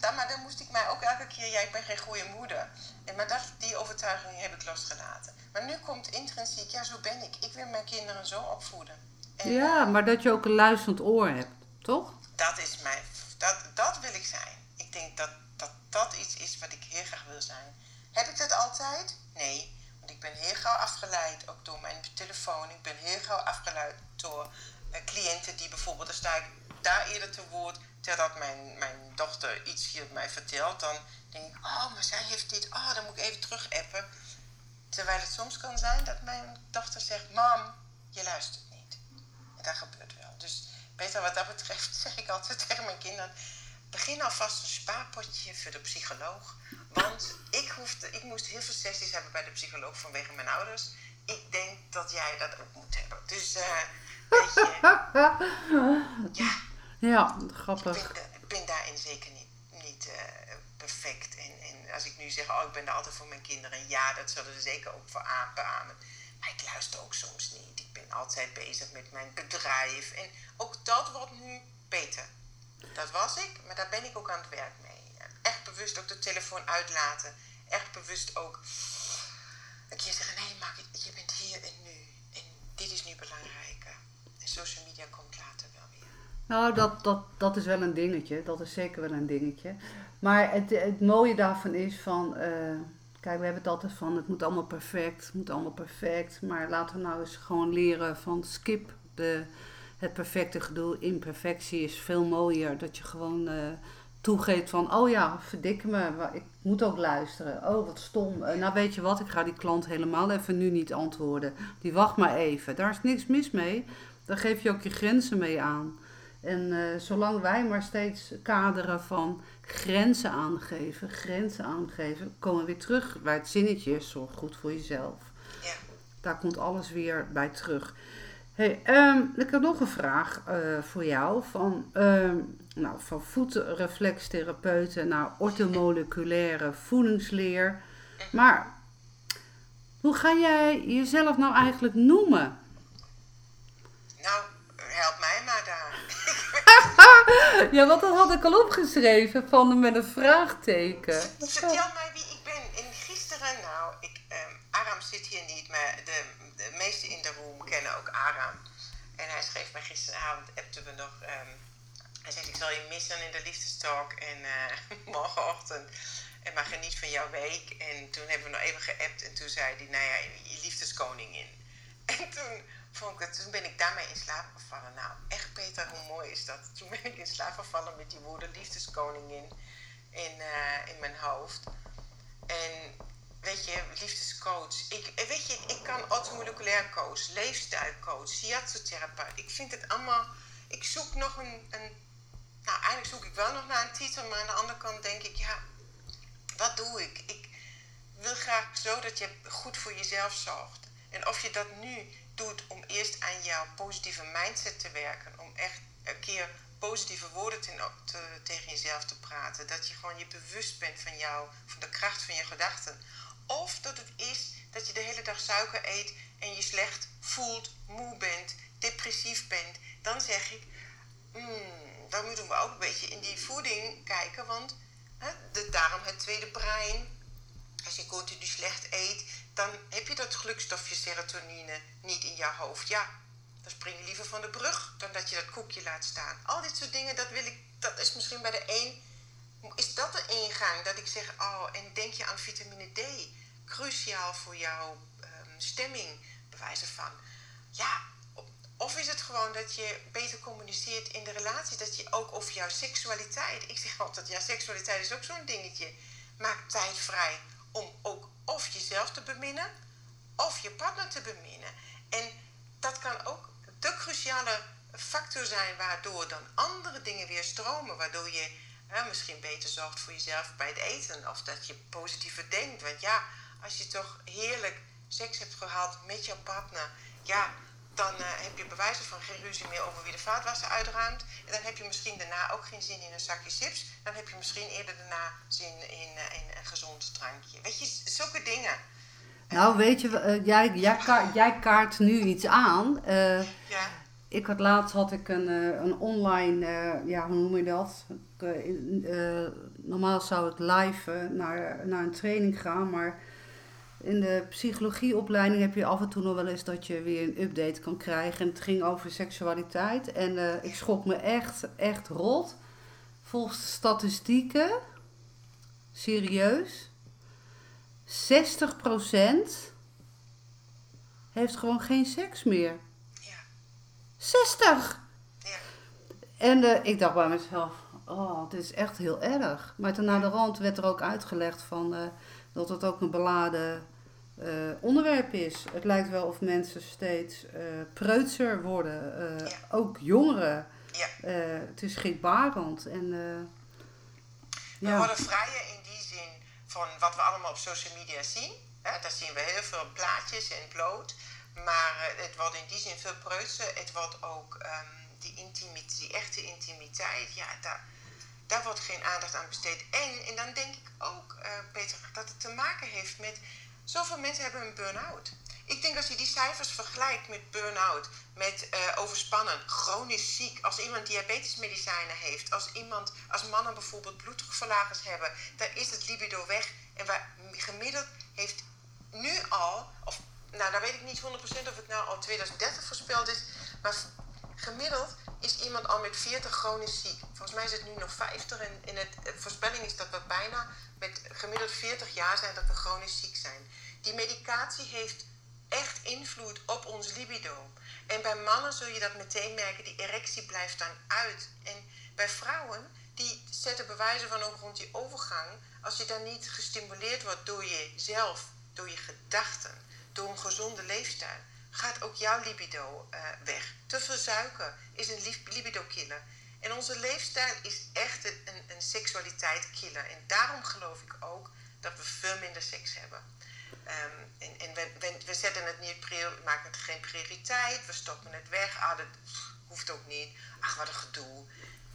da, maar dan moest ik mij ook elke keer... Ja, ik ben geen goede moeder. En, maar dat, die overtuiging heb ik losgelaten. Maar nu komt intrinsiek, ja, zo ben ik. Ik wil mijn kinderen zo opvoeden. En, ja, maar dat je ook een luisterend oor hebt, toch? Dat is mijn... Dat, dat wil ik zijn. Ik denk dat, dat dat iets is wat ik heel graag wil zijn. Heb ik dat altijd? Nee, want ik ben heel gauw afgeleid, ook door mijn telefoon. Ik ben heel gauw afgeleid door uh, cliënten die bijvoorbeeld, dan sta ik daar eerder te woord, terwijl mijn, mijn dochter iets hier mij vertelt. Dan denk ik, oh, maar zij heeft dit, oh, dan moet ik even terug appen. Terwijl het soms kan zijn dat mijn dochter zegt, mam, je luistert niet. En dat gebeurt wel. Dus beter wat dat betreft <laughs> zeg ik altijd tegen mijn kinderen, begin alvast een spaarpotje voor de psycholoog. Want ik, hoefde, ik moest heel veel sessies hebben bij de psycholoog vanwege mijn ouders. Ik denk dat jij dat ook moet hebben. Dus, uh, weet je. <laughs> ja. Ja, grappig. Ik ben, ik ben daarin zeker niet, niet uh, perfect. En, en als ik nu zeg, oh, ik ben er altijd voor mijn kinderen. Ja, dat zullen ze zeker ook voor beamen. Maar ik luister ook soms niet. Ik ben altijd bezig met mijn bedrijf. En ook dat wordt nu beter. Dat was ik, maar daar ben ik ook aan het werk mee. Echt bewust ook de telefoon uitlaten. Echt bewust ook een keer zeggen: nee, maar je bent hier en nu. En dit is nu belangrijker. En social media komt later wel weer. Nou, dat, dat, dat is wel een dingetje. Dat is zeker wel een dingetje. Maar het, het mooie daarvan is van. Uh, kijk, we hebben het altijd van: het moet allemaal perfect. Het moet allemaal perfect. Maar laten we nou eens gewoon leren van skip de het perfecte gedoe. Imperfectie is veel mooier. Dat je gewoon uh, toegeeft van, oh ja, verdikke me, ik moet ook luisteren. Oh, wat stom. Uh, nou, weet je wat, ik ga die klant helemaal even nu niet antwoorden. Die wacht maar even. Daar is niks mis mee. Daar geef je ook je grenzen mee aan. En uh, zolang wij maar steeds kaderen van grenzen aangeven, grenzen aangeven, komen we weer terug bij het zinnetje, zorg goed voor jezelf. Ja. Daar komt alles weer bij terug. Hey, um, ik heb nog een vraag uh, voor jou. Van, um, nou, van voetreflextherapeuten naar ortomoleculaire voedingsleer. Maar hoe ga jij jezelf nou eigenlijk noemen? Nou, help mij maar daar. <laughs> Ja, want dat had ik al opgeschreven van met een vraagteken. Vertel mij wie ik ben. En gisteren, nou, ik, um, Aram zit hier niet, maar de, de meesten in de room ook Aram. En hij schreef mij gisteravond, appten we nog. Um, hij zegt: Ik zal je missen in de liefdestalk en uh, <laughs> morgenochtend. En maar geniet van jouw week. En toen hebben we nog even geappt en toen zei hij: Nou ja, je liefdeskoningin. <laughs> En toen vond ik het, toen ben ik daarmee in slaap gevallen. Nou, echt Peter, hoe mooi is dat? Toen ben ik in slaap gevallen met die woorden liefdeskoningin in, uh, in mijn hoofd. En weet je, liefdescoach. Ik, weet je, ik kan automoleculair coach, leefstijlcoach, shiatsu-therapeut. Ik vind het allemaal... Ik zoek nog een, een... Nou, eigenlijk zoek ik wel nog naar een titel, maar aan de andere kant denk ik, ja, wat doe ik? Ik wil graag zo dat je goed voor jezelf zorgt. En of je dat nu doet om eerst aan jouw positieve mindset te werken, om echt een keer positieve woorden te, tegen jezelf te praten, dat je gewoon je bewust bent van jou, van de kracht van je gedachten. Of dat het is dat je de hele dag suiker eet en je slecht voelt, moe bent, depressief bent. Dan zeg ik, hmm, dan moeten we ook een beetje in die voeding kijken. Want hè, de, daarom het tweede brein. Als je continu slecht eet, dan heb je dat gelukstofje serotonine niet in je hoofd. Ja, dan spring je liever van de brug dan dat je dat koekje laat staan. Al dit soort dingen, dat, wil ik, dat is misschien bij de een. Is dat de ingang? Dat ik zeg, oh, en denk je aan vitamine D? Cruciaal voor jouw um, stemming, bewijzen van. Ja, of is het gewoon dat je beter communiceert in de relatie? Dat je ook over jouw seksualiteit. Ik zeg altijd, ja, seksualiteit is ook zo'n dingetje. Maak tijd vrij om ook of jezelf te beminnen, of je partner te beminnen. En dat kan ook de cruciale factor zijn waardoor dan andere dingen weer stromen. Waardoor je misschien beter zorgt voor jezelf bij het eten. Of dat je positiever denkt. Want ja, als je toch heerlijk seks hebt gehad met jouw partner. Ja, dan uh, heb je bewijzen van geen ruzie meer over wie de vaatwasser uitruimt. En dan heb je misschien daarna ook geen zin in een zakje chips. Dan heb je misschien eerder daarna zin in, uh, in een gezond drankje. Weet je, zulke dingen. Nou, weet je, uh, jij, jij, ka jij, kaart nu iets aan. ja. Ik had laatst had ik een, een online, ja, hoe noem je dat? normaal zou ik live naar, naar een training gaan, maar in de psychologieopleiding heb je af en toe nog wel eens dat je weer een update kan krijgen. En het ging over seksualiteit. En uh, ik schrok me echt, echt rot. Volgens de statistieken, serieus, 60% heeft gewoon geen seks meer. Ja. 60! Ja. En uh, ik dacht bij mezelf, oh, dit is echt heel erg. Maar toen naar de rand werd er ook uitgelegd van... Uh, dat het ook een beladen uh, onderwerp is. Het lijkt wel of mensen steeds uh, preutser worden, ja. ook jongeren. Ja. het is schrikbarend. En, we worden vrijer in die zin van wat we allemaal op social media zien. Hè? Daar zien we heel veel plaatjes en bloot. Maar het wordt in die zin veel preutser. Het wordt ook um, die, intimiteit, die echte intimiteit. Ja, daar daar wordt geen aandacht aan besteed. En, en dan denk ik ook, uh, Peter, dat het te maken heeft met... Zoveel mensen hebben een burn-out. Ik denk als je die cijfers vergelijkt met burn-out, met uh, overspannen, chronisch ziek, als iemand diabetesmedicijnen heeft, als iemand, als mannen bijvoorbeeld bloeddrukverlagers hebben, dan is het libido weg. En waar gemiddeld heeft nu al, of nou, dan weet ik niet 100% of het nou al 2030 voorspeld is, maar gemiddeld is iemand al met 40 chronisch ziek. Volgens mij is het nu nog 50 en in het, de voorspelling is dat we bijna met gemiddeld 40 jaar zijn dat we chronisch ziek zijn. Die medicatie heeft echt invloed op ons libido. En bij mannen zul je dat meteen merken, die erectie blijft dan uit. En bij vrouwen, die zetten bewijzen van ook rond die overgang, als je dan niet gestimuleerd wordt door jezelf, door je gedachten, door een gezonde leefstijl, gaat ook jouw libido uh, weg. Te veel suiker is een libido-killer. En onze leefstijl is echt een, een, een seksualiteit-killer. En daarom geloof ik ook dat we veel minder seks hebben. Um, en en we, we, we, zetten het niet, maken het geen prioriteit, we stoppen het weg. Ah, dat hoeft ook niet. Ach, wat een gedoe.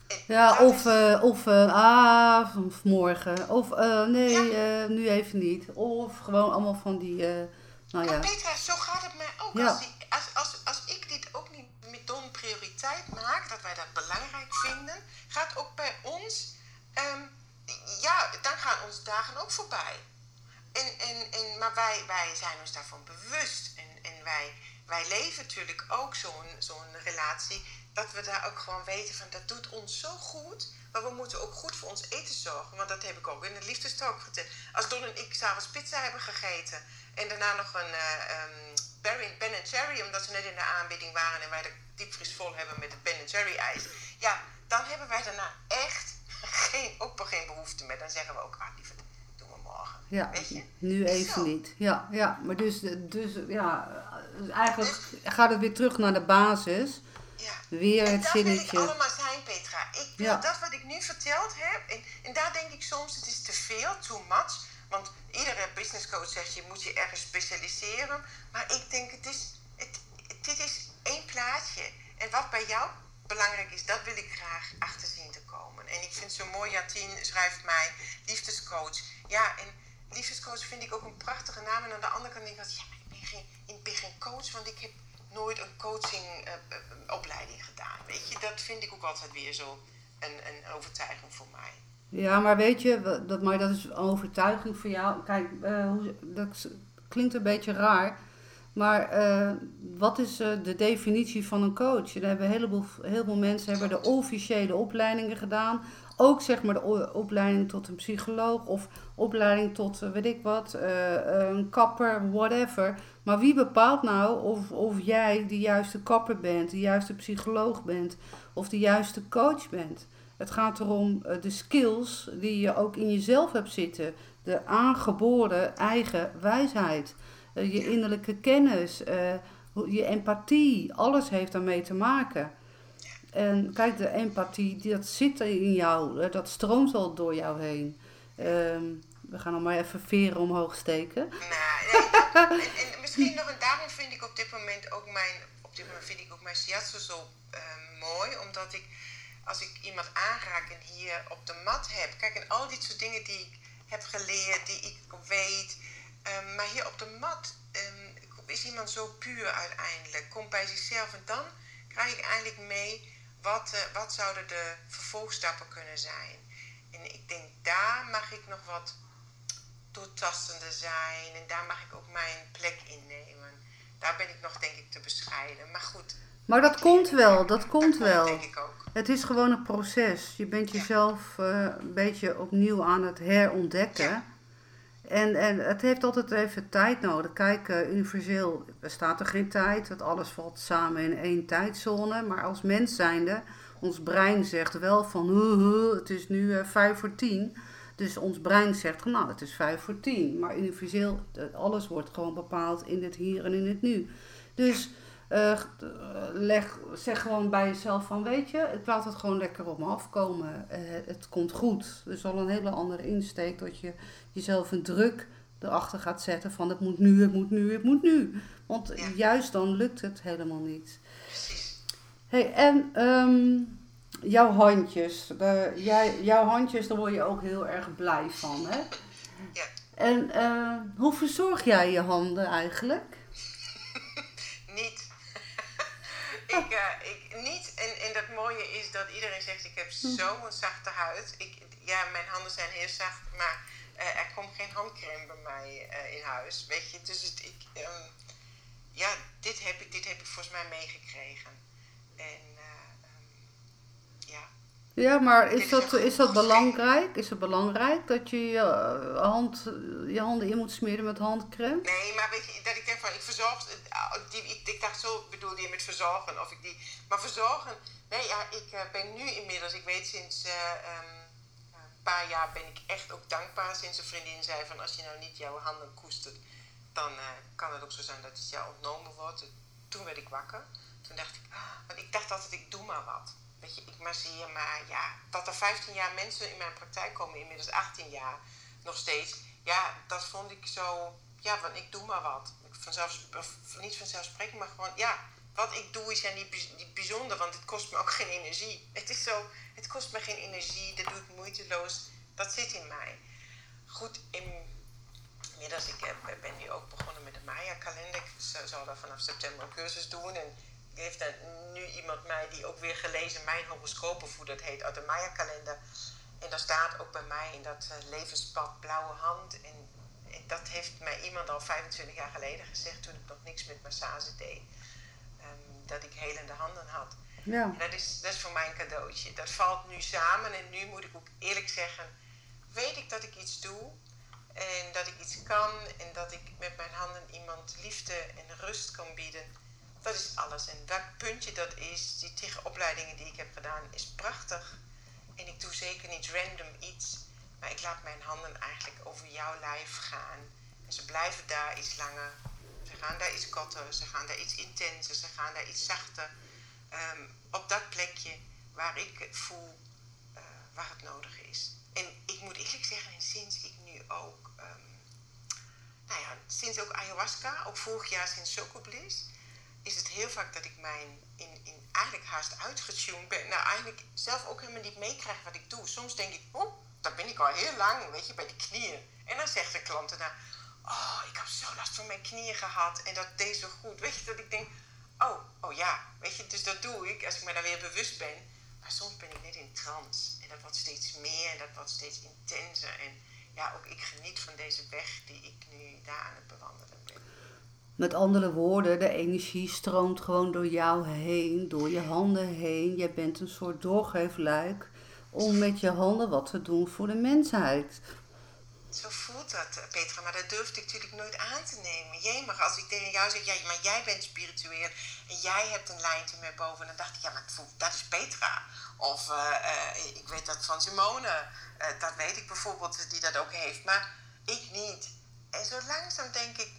En ja, of, is... uh, of uh, ah, of morgen. Of uh, nee, ja. nu even niet. Of gewoon allemaal van die. Nou ja. Maar Petra, zo gaat het mij ook. Ja. Als, die, als, als, als ik dit ook niet met don prioriteit maak, dat wij wij dat belangrijk vinden, gaat ook bij ons, ehm, ja, dan gaan onze dagen ook voorbij. En, en, en, maar wij, wij zijn ons daarvan bewust. En, en wij, wij leven natuurlijk ook zo'n zo'n relatie, dat we daar ook gewoon weten van dat doet ons zo goed. Maar we moeten ook goed voor ons eten zorgen. Want dat heb ik ook in de liefdestalk verteld. Als Don en ik s'avonds pizza hebben gegeten. En daarna nog een uh, Ben Cherry. Omdat ze net in de aanbieding waren. En wij de diepvries vol hebben met het Ben Cherry ijs. Ja, dan hebben wij daarna echt geen, ook geen behoefte meer. Dan zeggen we ook, ah lieverd, doen we morgen. Ja, Weet je? nu even niet. Ja, ja, maar dus, dus ja, eigenlijk dus- gaat het weer terug naar de basis. Ja. Weer het zinnetje. Dat allemaal zijn, Petra. Ik wil dat wat ik nu verteld heb. En, en daar denk ik soms, het is te veel, too much. Want iedere business coach zegt, je moet je ergens specialiseren. Maar ik denk, het is, het, dit is één plaatje. En wat bij jou belangrijk is, dat wil ik graag achter zien te komen. En ik vind zo mooi, Jantien schrijft mij, liefdescoach. Ja, en liefdescoach vind ik ook een prachtige naam. En aan de andere kant denk ik, ja, ik ben geen, ik ben geen coach, want ik heb nooit een coachingopleiding uh, gedaan. Weet je, dat vind ik ook altijd weer zo een, een overtuiging voor mij. Ja, maar weet je, dat, maar dat is een overtuiging voor jou. Kijk, uh, dat klinkt een beetje raar. Maar uh, wat is uh, de definitie van een coach? Er hebben een heleboel, heel veel mensen hebben de officiële opleidingen gedaan. Ook zeg maar de opleiding tot een psycholoog of opleiding tot uh, weet ik wat, een kapper, whatever. Maar wie bepaalt nou of, of jij de juiste kapper bent, de juiste psycholoog bent of de juiste coach bent? Het gaat erom de skills die je ook in jezelf hebt zitten. De aangeboren eigen wijsheid. Eh, je innerlijke kennis, eh, je empathie, alles heeft daarmee te maken. En kijk, de empathie, dat zit in jou, dat stroomt al door jou heen. Ehm, we gaan maar even veren omhoog steken. Nou, en, misschien nog, en daarom vind ik op dit moment ook mijn, op dit moment vind ik ook mijn shiatsu zo ehm, mooi, omdat ik, als ik iemand aanraak en hier op de mat heb, kijk, en al dit soort dingen die ik heb geleerd, die ik weet, Ehm, maar hier op de mat um, is iemand zo puur uiteindelijk. Komt bij zichzelf en dan krijg ik eigenlijk mee wat, uh, wat zouden de vervolgstappen kunnen zijn. En ik denk daar mag ik nog wat doortastender zijn en daar mag ik ook mijn plek innemen. Daar ben ik nog denk ik te bescheiden. Maar goed. Maar dat komt wel, dat komt wel. Denk ik ook. Het is gewoon een proces. Je bent jezelf uh, een beetje opnieuw aan het herontdekken. Ja. En, en het heeft altijd even tijd nodig. Kijk, uh, universeel bestaat er geen tijd. Want alles valt samen in één tijdzone. Maar als mens zijnde, ons brein zegt wel van... het is nu uh, vijf voor tien. Dus ons brein zegt, nou, het is vijf voor tien. Maar universeel, alles wordt gewoon bepaald in het hier en in het nu. Dus uh, leg, zeg gewoon bij jezelf van, weet je, het laat het gewoon lekker op me afkomen. Uh, het komt goed. Is al een hele andere insteek dat je jezelf een druk erachter gaat zetten van het moet nu, het moet nu, het moet nu. Want juist dan lukt het helemaal niet. Hey, en um, jouw handjes, de, jij, jouw handjes, daar word je ook heel erg blij van, hè? Ja. En uh, hoe verzorg jij je handen eigenlijk? niet. Ik, uh, ik, niet. En, en dat mooie is dat iedereen zegt, ik heb hm. zo'n zachte huid. Ik, ja, mijn handen zijn heel zacht, maar uh, er komt geen handcrème bij mij uh, in huis. Weet je, dus het, ik, um, ja, dit heb, ik, dit heb ik volgens mij meegekregen. En um, ja. Maar is dat, is, dat belangrijk? Is het belangrijk dat je je, hand, je handen in moet smeren met handcrème? Nee, maar weet je, dat ik denk van, ik verzorg, die, ik, ik dacht zo bedoelde je met verzorgen, of ik die, maar verzorgen, nee ja, ik ben nu inmiddels, ik weet sinds um, paar jaar ben ik echt ook dankbaar sinds een vriendin zei van als je nou niet jouw handen koestert, dan uh, kan het ook zo zijn dat het jou ontnomen wordt. Toen werd ik wakker. Toen dacht ik, ah, want ik dacht altijd ik doe maar wat. Weet je, ik masseer maar, ja, dat er 15 jaar mensen in mijn praktijk komen, inmiddels 18 jaar nog steeds. Ja, dat vond ik zo, ja, want ik doe maar wat. Vanzelf, niet vanzelfsprekend, maar gewoon, ja, wat ik doe is ja niet, niet bijzonder, want het kost me ook <laughs> geen energie. Het is zo, het kost me geen energie, dat doe ik moeiteloos. Dat zit in mij. Goed, inmiddels, ik ben nu ook begonnen met de Maya-kalender. Ik zal daar vanaf september een cursus doen. En heeft er nu iemand mij die ook weer gelezen mijn horoscoop, of hoe dat heet, uit de Maya-kalender. En daar staat ook bij mij in dat uh, levenspad blauwe hand. En, dat heeft mij iemand al 25 jaar geleden gezegd toen ik nog niks met massage deed. Um, dat ik helende handen had. Ja. En dat is, dat is voor mij een cadeautje. Dat valt nu samen en nu moet ik ook eerlijk zeggen, weet ik dat ik iets doe en dat ik iets kan en dat ik met mijn handen iemand liefde en rust kan bieden. Dat is alles. En welk puntje dat is, die tegenopleidingen die ik heb gedaan, is prachtig. En ik doe zeker niet random iets, maar ik laat mijn handen eigenlijk over jouw lijf gaan. En ze blijven daar iets langer. Ze gaan daar iets korter, ze gaan daar iets intenser, ze gaan daar iets zachter. Ehm, op dat plekje waar ik voel uh, waar het nodig is. En ik moet eerlijk zeggen, sinds ik nu ook, um, nou ja, sinds ook ayahuasca, ook vorig jaar sinds Socobliss, is het heel vaak dat ik mijn in, in eigenlijk haast uitgetuned ben. Nou, eigenlijk zelf ook helemaal niet meekrijg wat ik doe. Soms denk ik, oh, daar ben ik al heel lang, weet je, bij de knieën. En dan zegt de klant daarna, oh, ik heb zo last van mijn knieën gehad en dat deed zo goed. Weet je, dat ik denk, oh, oh ja, weet je, dus dat doe ik als ik me daar weer bewust ben. Maar soms ben ik net in trance en dat wordt steeds meer en dat wordt steeds intenser. En ja, ook ik geniet van deze weg die ik nu daar aan het bewandelen ben. Met andere woorden, de energie stroomt gewoon door jou heen, door je handen heen. Je bent een soort doorgeefluik om met je handen wat te doen voor de mensheid. Zo voelt dat, eh, Petra, maar dat durfde ik natuurlijk nooit aan te nemen. Jij mag, als ik tegen jou zeg, ja, maar jij bent spiritueel en jij hebt een lijntje met boven, dan dacht ik, ja, maar dat is Petra. Of uh, uh, ik weet dat van Simone, dat weet ik bijvoorbeeld, die dat ook heeft, maar ik niet. En zo langzaam denk ik,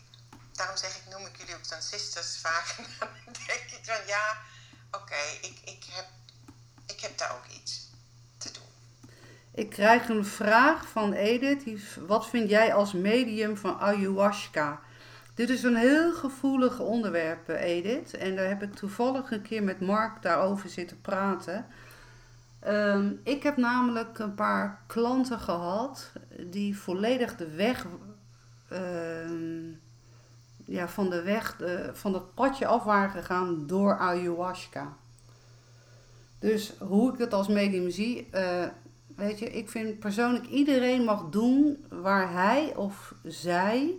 daarom zeg ik, noem ik jullie ook dan sisters vaak, dan denk ik van, ja, oké, ik, ik, heb, ik heb daar ook iets te doen. Ik krijg een vraag van Edith. Wat vind jij als medium van ayahuasca? Dit is een heel gevoelig onderwerp, Edith. En daar heb ik toevallig een keer met Mark daarover zitten praten. Ehm, ik heb namelijk een paar klanten gehad die volledig de weg ehm, ja, van de weg, van het padje af waren gegaan door ayahuasca. Dus hoe ik het als medium zie, uh, weet je, ik vind persoonlijk iedereen mag doen waar hij of zij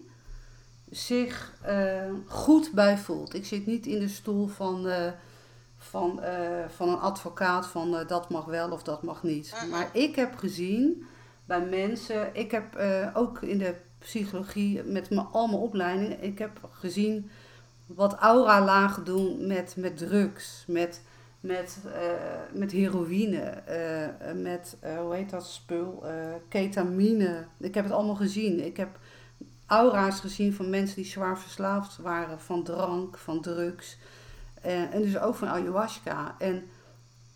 zich uh, goed bij voelt. Ik zit niet in de stoel van, uh, van, van een advocaat van dat mag wel of dat mag niet. Maar ik heb gezien bij mensen, ik heb ook in de psychologie met mijn, al mijn opleidingen, ik heb gezien wat aura-lagen doen met, met drugs, met met, uh, met heroïne, uh, met, uh, hoe heet dat spul, ketamine. Ik heb het allemaal gezien. Ik heb aura's gezien van mensen die zwaar verslaafd waren van drank, van drugs. en dus ook van ayahuasca. En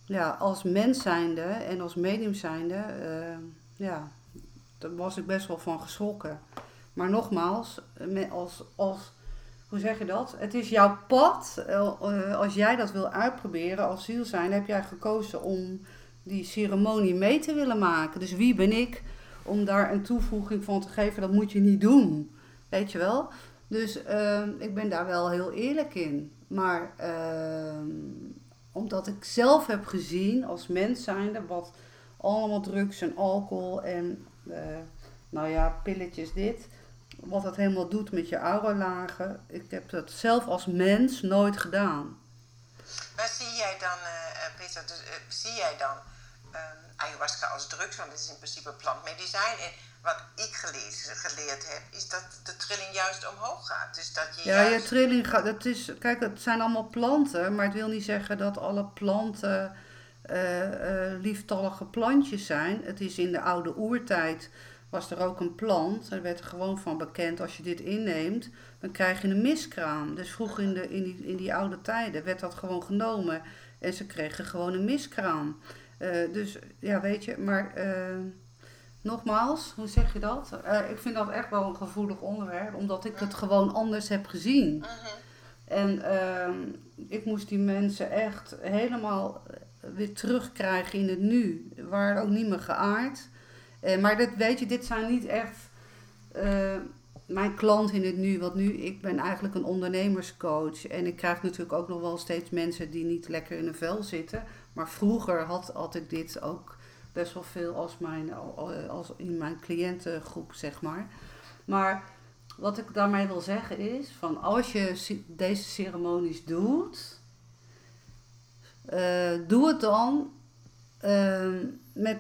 ja, als mens zijnde en als medium zijnde, ja, daar was ik best wel van geschrokken. Maar nogmaals, als, als hoe zeg je dat? Het is jouw pad. Eh, eh, als jij dat wil uitproberen als ziel zijn, heb jij gekozen om die ceremonie mee te willen maken. Dus wie ben ik om daar een toevoeging van te geven? Dat moet je niet doen. Weet je wel? Dus ik ben daar wel heel eerlijk in. Maar omdat ik zelf heb gezien als mens zijnde wat allemaal drugs en alcohol en nou ja, pilletjes dit wat dat helemaal doet met je auralagen. Ik heb dat zelf als mens nooit gedaan. Waar zie jij dan, uh, Peter, dus, zie jij dan um, ayahuasca als drugs? Want het is in principe plantmedicijn. En wat ik gelezen, geleerd heb, is dat de trilling juist omhoog gaat. Dus dat je ja, je trilling gaat. Het is, kijk, het zijn allemaal planten, maar het wil niet zeggen dat alle planten uh, lieftallige plantjes zijn. Het is in de oude oertijd was er ook een plant. Er werd er gewoon van bekend, als je dit inneemt, dan krijg je een miskraam. Dus vroeg in, de, in, die, in die oude tijden werd dat gewoon genomen. En ze kregen gewoon een miskraam. Uh, dus ja, weet je, maar nogmaals, hoe zeg je dat? Ik vind dat echt wel een gevoelig onderwerp, omdat ik het gewoon anders heb gezien. Mhm. En ehm, ik moest die mensen echt helemaal weer terugkrijgen in het nu. Waren ook niet meer geaard. Uh, maar dat, weet je, dit zijn niet echt uh, mijn klant in het nu, want nu, ik ben eigenlijk een ondernemerscoach. En ik krijg natuurlijk ook nog wel steeds mensen die niet lekker in een vel zitten. Maar vroeger had, had ik dit ook best wel veel als, mijn, als in mijn cliëntengroep, zeg maar. Maar wat ik daarmee wil zeggen is, van als je deze ceremonies doet, uh, doe het dan uh, met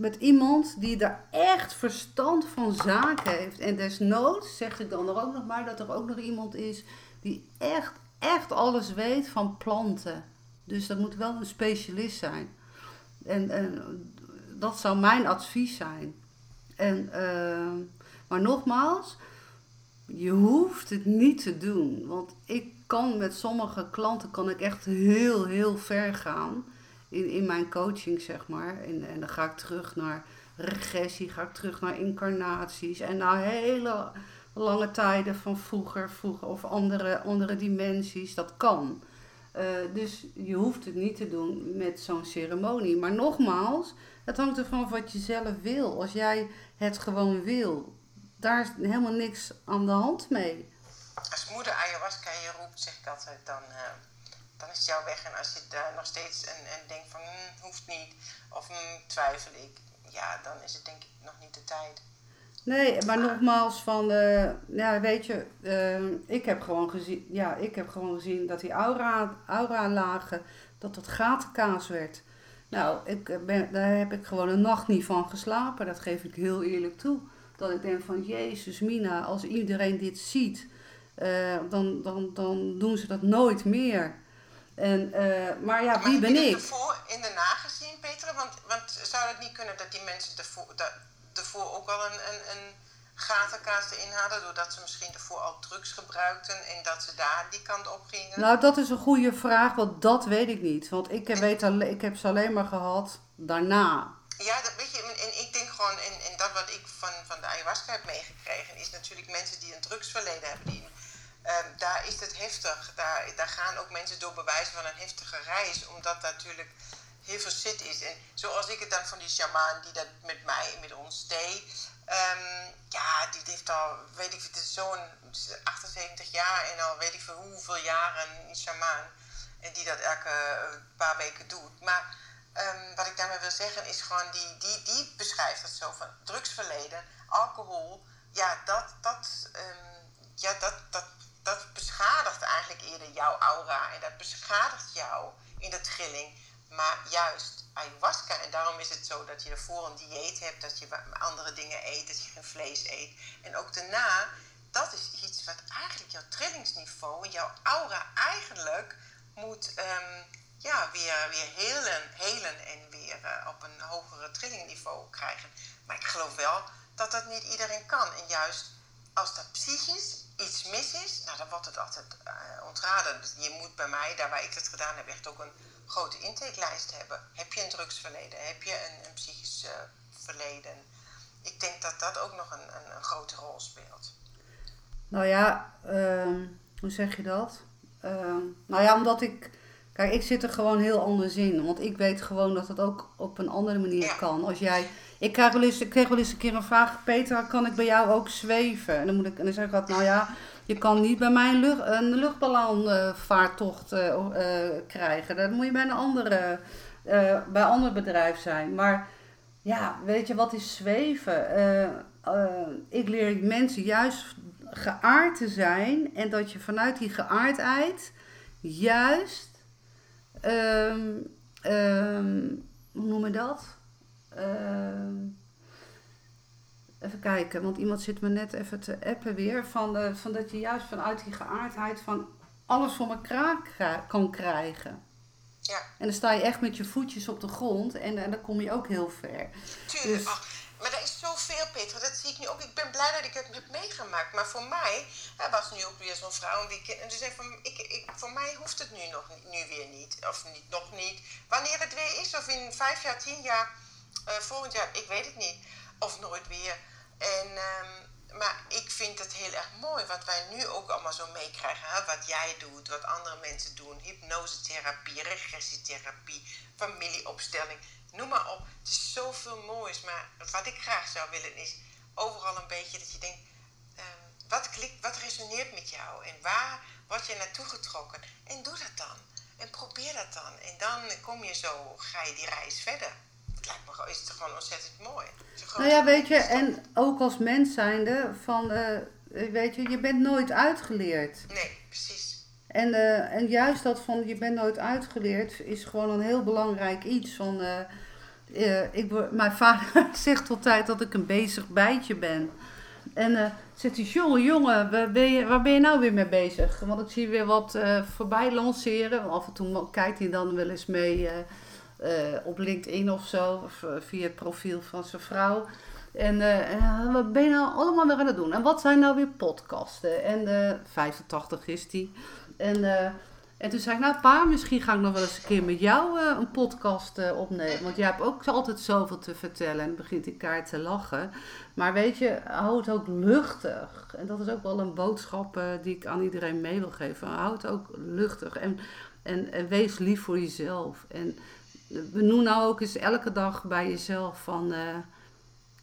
met iemand die daar echt verstand van zaken heeft. En desnoods zeg ik dan er ook nog maar dat er ook nog iemand is die echt, echt alles weet van planten. Dus dat moet wel een specialist zijn. En, en dat zou mijn advies zijn. En, uh, maar nogmaals, je hoeft het niet te doen. Want ik kan met sommige klanten kan ik echt heel, heel ver gaan in, in mijn coaching, zeg maar. En, en dan ga ik terug naar regressie, ga ik terug naar incarnaties. En naar hele lange tijden van vroeger, vroeger of andere, andere dimensies. Dat kan. Uh, dus je hoeft het niet te doen met zo'n ceremonie. Maar nogmaals, het hangt ervan wat je zelf wil. Als jij het gewoon wil, daar is helemaal niks aan de hand mee. Als moeder ayahuasca je roept, zeg ik altijd, dan, uh, dan is het jouw weg. En als je daar nog steeds en, en denkt van hm, hoeft niet, of hm, twijfel ik, ja, dan is het denk ik nog niet de tijd. Nee, maar nogmaals van, uh, ja, weet je, uh, ik heb gewoon gezien, ja, ik heb gewoon gezien dat die aura, aura lagen, dat dat gatenkaas werd. Nou, ik ben, daar heb ik gewoon een nacht niet van geslapen, dat geef ik heel eerlijk toe. Dat ik denk van, Jezus Mina, als iedereen dit ziet, uh, dan, dan, dan doen ze dat nooit meer. En, uh, maar ja, wie ben ik? ervoor in de nagezien, Peter? Want, want zou het niet kunnen dat die mensen ervoor, dat, ervoor ook wel een, een, een gatenkaas erin hadden, doordat ze misschien ervoor al drugs gebruikten en dat ze daar die kant op gingen? Nou, dat is een goede vraag, want dat weet ik niet. Want ik, weet al, ik heb ze alleen maar gehad daarna. Ja, dat weet je, en ik denk gewoon, en, en dat wat ik van, van de ayahuasca heb meegekregen, is natuurlijk mensen die een drugsverleden hebben, die Ehm, daar is het heftig. Daar, daar gaan ook mensen door bewijzen van een heftige reis, omdat natuurlijk heel veel zit is. En zoals ik het dan van die shamaan die dat met mij en met ons deed, um, ja, die heeft al, weet ik, is zo'n 78 jaar en al weet ik veel hoeveel jaren een shamaan. En die dat elke paar weken doet. Maar um, wat ik daarmee wil zeggen is gewoon, die, die, die beschrijft het zo van drugsverleden, alcohol. Ja, dat, dat, ja, dat, dat dat beschadigt eigenlijk eerder jouw aura en dat beschadigt jou in de trilling. Maar juist ayahuasca, en daarom is het zo dat je ervoor een dieet hebt, dat je andere dingen eet, dat je geen vlees eet. En ook daarna, dat is iets wat eigenlijk jouw trillingsniveau, jouw aura eigenlijk moet um, ja, weer, weer helen, helen en weer uh, op een hogere trillingniveau krijgen. Maar ik geloof wel dat dat niet iedereen kan. En juist als dat psychisch iets mis is, nou, dan wordt het altijd uh, ontraden. Dus je moet bij mij, daar waar ik het gedaan heb, echt ook een grote intakelijst hebben. Heb je een drugsverleden? Heb je een, een psychisch uh, verleden? Ik denk dat dat ook nog een, een, een grote rol speelt. Nou ja, uh, hoe zeg je dat? Ehm, nou ja, omdat ik. Kijk, ik zit er gewoon heel anders in. Want ik weet gewoon dat het ook op een andere manier ja. kan. Als jij ik krijg wel eens, kreeg eens een keer een vraag, Peter, kan ik bij jou ook zweven? En dan, moet ik, en dan zeg ik altijd, nou ja, je kan niet bij mij een, lucht, een uh, uh, krijgen. Dat moet je bij een andere, uh, bij ander bedrijf zijn. Maar ja, weet je, wat is zweven? ik leer mensen juist geaard te zijn en dat je vanuit die geaardheid juist, um, um, hoe noem je dat? Uh, even kijken, want iemand zit me net even te appen weer. Van, van dat je juist vanuit die geaardheid van alles voor elkaar kan krijgen. Ja. En dan sta je echt met je voetjes op de grond en, en dan kom je ook heel ver. Tuurlijk. Dus, Ach, maar er is zoveel, Peter. Dat zie ik nu ook. Ik ben blij dat ik het heb meegemaakt. Maar voor mij er was nu ook weer zo'n vrouw een weekend. En dus van, ik, ik, voor mij hoeft het nu, nog, nu weer niet. Of niet, nog niet. Wanneer het weer is, of in vijf jaar, tien jaar uh, volgend jaar, ik weet het niet. Of nooit weer. En, um, maar ik vind het heel erg mooi wat wij nu ook allemaal zo meekrijgen. Wat jij doet, wat andere mensen doen. Hypnosetherapie, regressietherapie, familieopstelling. Noem maar op. Het is zoveel moois. Maar wat ik graag zou willen is overal een beetje dat je denkt... Um, klikt, wat resoneert met jou en waar word je naartoe getrokken. En doe dat dan. En probeer dat dan. En dan kom je zo, ga je die reis verder. Lijkt me is het gewoon ontzettend mooi. Nou ja, weet je, en ook als mens zijnde, van, uh, weet je, je bent nooit uitgeleerd. Nee, precies. En, uh, en juist dat van je bent nooit uitgeleerd is gewoon een heel belangrijk iets. Van, uh, ik, mijn vader <laughs> zegt altijd dat ik een bezig bijtje ben. En zegt hij, jongen, jongen, waar ben, je, waar ben je nou weer mee bezig? Want ik zie weer wat voorbij lanceren. Af en toe kijkt hij dan wel eens mee op LinkedIn of zo, of, via het profiel van zijn vrouw. En wat ben je nou allemaal weer aan het doen? En wat zijn nou weer podcasten? En 85 is die. En en toen zei ik, nou pa, misschien ga ik nog wel eens een keer met jou uh, een podcast uh, opnemen. Want jij hebt ook altijd zoveel te vertellen en begint die kaart te lachen. Maar weet je, hou het ook luchtig. En dat is ook wel een boodschap uh, die ik aan iedereen mee wil geven. Hou het ook luchtig en, en, en wees lief voor jezelf. En benoem nou ook eens elke dag bij jezelf van,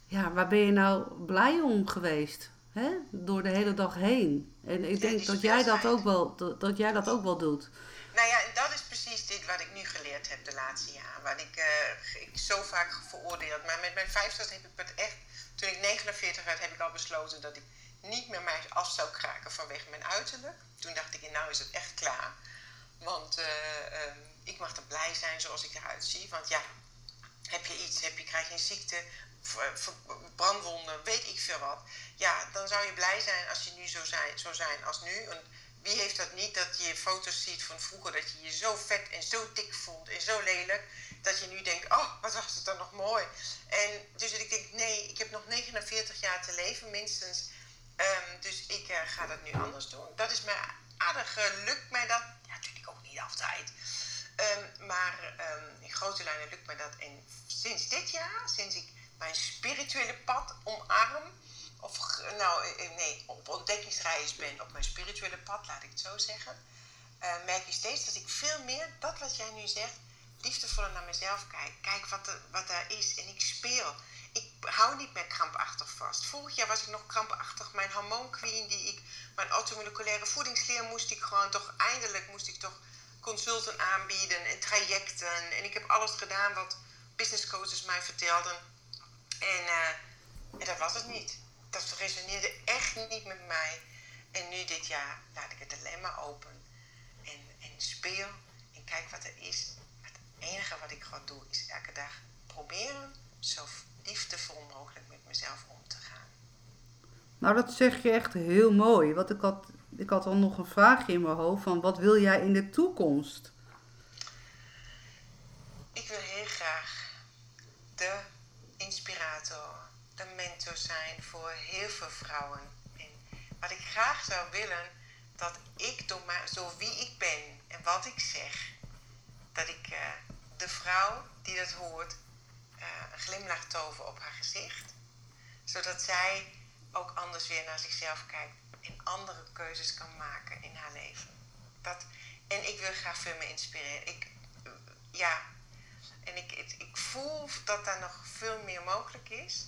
ja, waar ben je nou blij om geweest? Hè? Door de hele dag heen. En ik denk dat jij dat, ook wel, dat, dat, jij dat ook wel doet. Nou ja, dat is precies dit wat ik nu geleerd heb de laatste jaren. Wat ik, uh, ik zo vaak veroordeeld. Maar met mijn 50 heb ik het echt. Toen ik 49 werd, heb ik al besloten dat ik niet meer mij af zou kraken vanwege mijn uiterlijk. Toen dacht ik, nou is het echt klaar. Want uh, um, ik mag er blij zijn zoals ik eruit zie. Want ja, heb je iets, heb je, krijg je een ziekte, brandwonden, weet ik veel wat. Ja, dan zou je blij zijn als je nu zo zijn, zo zijn als nu. En wie heeft dat niet, dat je foto's ziet van vroeger, dat je je zo vet en zo dik voelt en zo lelijk, dat je nu denkt, oh, wat was het dan nog mooi. En dus ik denk, nee, ik heb nog 49 jaar te leven minstens. Um, dus ik uh, ga dat nu anders doen. Dat is mij aardig, uh, lukt mij dat? Ja, natuurlijk ook niet altijd. Um, maar um, in grote lijnen lukt mij dat. En sinds dit jaar, sinds ik mijn spirituele pad omarm. Of nou, eh, eh, nee, op ontdekkingsreis ben op mijn spirituele pad, laat ik het zo zeggen. Uh, merk je steeds dat ik veel meer, dat wat jij nu zegt, liefdevoller naar mezelf kijk. Kijk wat er, wat er is en ik speel. Ik hou niet meer krampachtig vast. Vorig jaar was ik nog krampachtig. Mijn hormoonqueen, die ik, mijn automoleculaire voedingsleer, moest ik gewoon toch, eindelijk moest ik toch consulten aanbieden en trajecten. En ik heb alles gedaan wat business coaches mij vertelden. En, uh, en dat was het niet. Dat resoneerde echt niet met mij. En nu dit jaar laat ik het alleen maar open. En, en speel en kijk wat er is. Het enige wat ik gewoon doe is elke dag proberen zo liefdevol mogelijk met mezelf om te gaan. Nou, dat zeg je echt heel mooi. Want ik had, ik had al nog een vraagje in mijn hoofd van wat wil jij in de toekomst? Ik wil heel graag de inspirator, de mentor zijn voor heel veel vrouwen. En wat ik graag zou willen, dat ik door, maar, door wie ik ben en wat ik zeg, dat ik uh, de vrouw die dat hoort uh, een glimlach tover op haar gezicht. Zodat zij ook anders weer naar zichzelf kijkt en andere keuzes kan maken in haar leven. Dat, en ik wil graag veel meer inspireren. Ik, ja, en ik, ik, voel dat daar nog veel meer mogelijk is.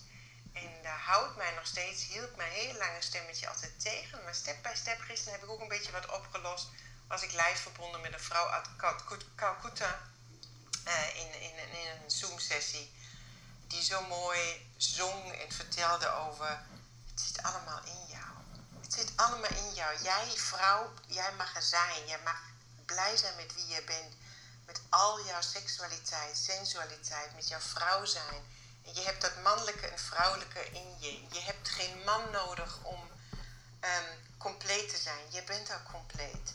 En daar houdt mij nog steeds, hield mijn hele lange stemmetje altijd tegen. Maar step by step, gisteren heb ik ook een beetje wat opgelost. Was ik live verbonden met een vrouw uit Calcutta uh, in, in, in een Zoom-sessie. Die zo mooi zong en vertelde over: Het zit allemaal in jou. Het zit allemaal in jou. Jij, vrouw, jij mag er zijn. Jij mag blij zijn met wie je bent met al jouw seksualiteit, sensualiteit, met jouw vrouw zijn. En je hebt dat mannelijke en vrouwelijke in je. Je hebt geen man nodig om um, compleet te zijn. Je bent al compleet.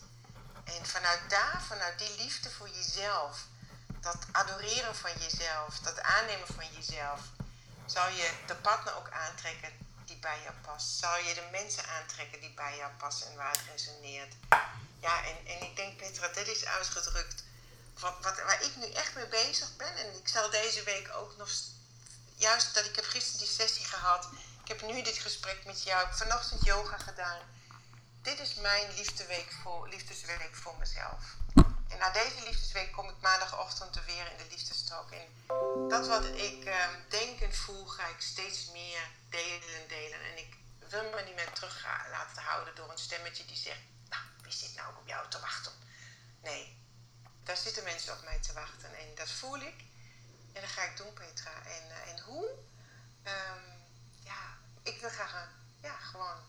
En vanuit daar, vanuit die liefde voor jezelf, dat adoreren van jezelf, dat aannemen van jezelf, zal je de partner ook aantrekken die bij jou past. Zal je de mensen aantrekken die bij jou passen en waar het resoneert. Ja, en, en ik denk, Petra, dit is uitgedrukt wat, wat, waar ik nu echt mee bezig ben. En ik zal deze week ook nog, juist dat ik heb gisteren die sessie gehad. Ik heb nu dit gesprek met jou. Ik heb vanochtend yoga gedaan. Dit is mijn liefdesweek voor, liefdesweek voor mezelf. En na deze liefdesweek kom ik maandagochtend er weer in de liefdestalk. En dat wat ik uh, denk en voel, ga ik steeds meer delen en delen. En ik wil me niet meer terug laten houden stemmetje die zegt, nou, wie zit nou op jou te wachten? Nee, daar zitten mensen op mij te wachten en dat voel ik. En dat ga ik doen, Petra. En, uh, en hoe? Um, ja, ik wil graag ja, gewoon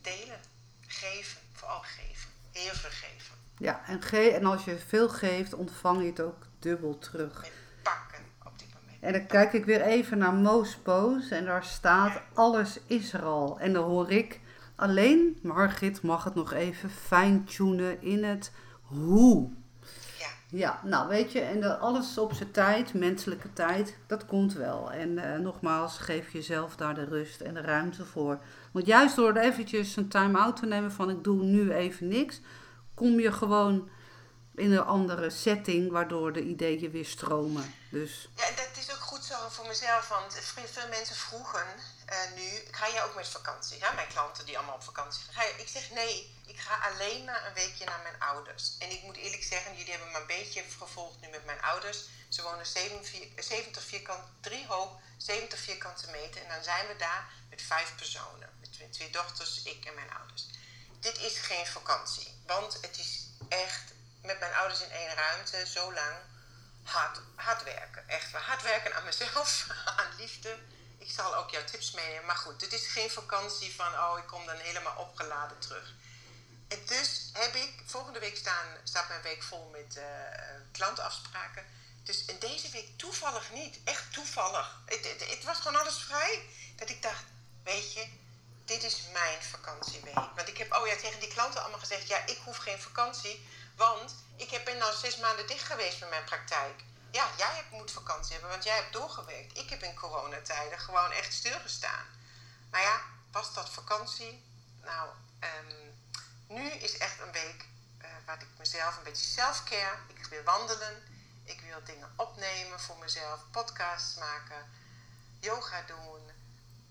delen, geven, vooral geven. Veel geven. Ja, en, ge en als je veel geeft, ontvang je het ook dubbel terug. Met pakken op dit moment. En dan kijk ik weer even naar Moos Pose en daar staat ja. alles is er al. En dan hoor ik alleen, Margit mag het nog even fine-tunen in het hoe. Ja. Nou weet je, en alles op zijn tijd, menselijke tijd, dat komt wel. En uh, nogmaals, geef jezelf daar de rust en de ruimte voor. Want juist door eventjes een time-out te nemen van ik doe nu even niks, kom je gewoon in een andere setting, waardoor de ideeën weer stromen. Dus. Ja, dat is ook goed zo voor mezelf, want veel mensen vroegen uh, nu, ga je ook met vakantie? Ja, mijn klanten die allemaal op vakantie gaan. Ik zeg nee, ik ga alleen maar een weekje naar mijn ouders. En ik moet eerlijk zeggen, jullie hebben me een beetje gevolgd nu met mijn ouders. Ze wonen 70 vierkant, drie hoog, 70 vierkante meter. En dan zijn we daar met vijf personen. Met twee dochters, ik en mijn ouders. Dit is geen vakantie, want het is echt met mijn ouders in één ruimte zo lang hard, werken. Echt hard werken aan mezelf, <laughs> aan liefde. Ik zal ook jouw tips meenemen. Maar goed, dit is geen vakantie van, oh, ik kom dan helemaal opgeladen terug. En dus heb ik, volgende week staan, staat mijn week vol met uh, klantenafspraken. Dus in deze week toevallig niet, echt toevallig. Het, het, het, was gewoon alles vrij. Dat ik dacht, weet je, dit is mijn vakantieweek. Want ik heb, oh ja, tegen die klanten allemaal gezegd, ja, ik hoef geen vakantie. Want ik heb, ben al zes maanden dicht geweest met mijn praktijk. Ja, jij hebt, moet vakantie hebben, want jij hebt doorgewerkt. Ik heb in coronatijden gewoon echt stilgestaan. Maar ja, was dat vakantie? Nou, um, nu is echt een week uh, waar ik mezelf een beetje self-care. Ik wil wandelen. Ik wil dingen opnemen voor mezelf. Podcasts maken. Yoga doen.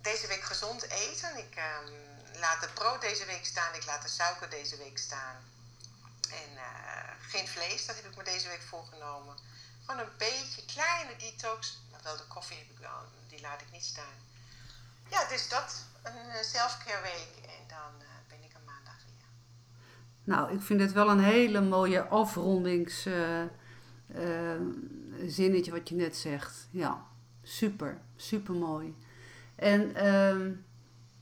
Deze week gezond eten. Ik um, laat het brood deze week staan. Ik laat de suiker deze week staan. En uh, geen vlees, dat heb ik me deze week voorgenomen. Gewoon een beetje kleine detox. Maar wel de koffie heb ik wel, die laat ik niet staan. Ja, dus dat. Een self-care week. En dan uh, ben ik een maandag weer. Nou, ik vind het wel een hele mooie afrondingszinnetje wat je net zegt. Ja, super. Super mooi. En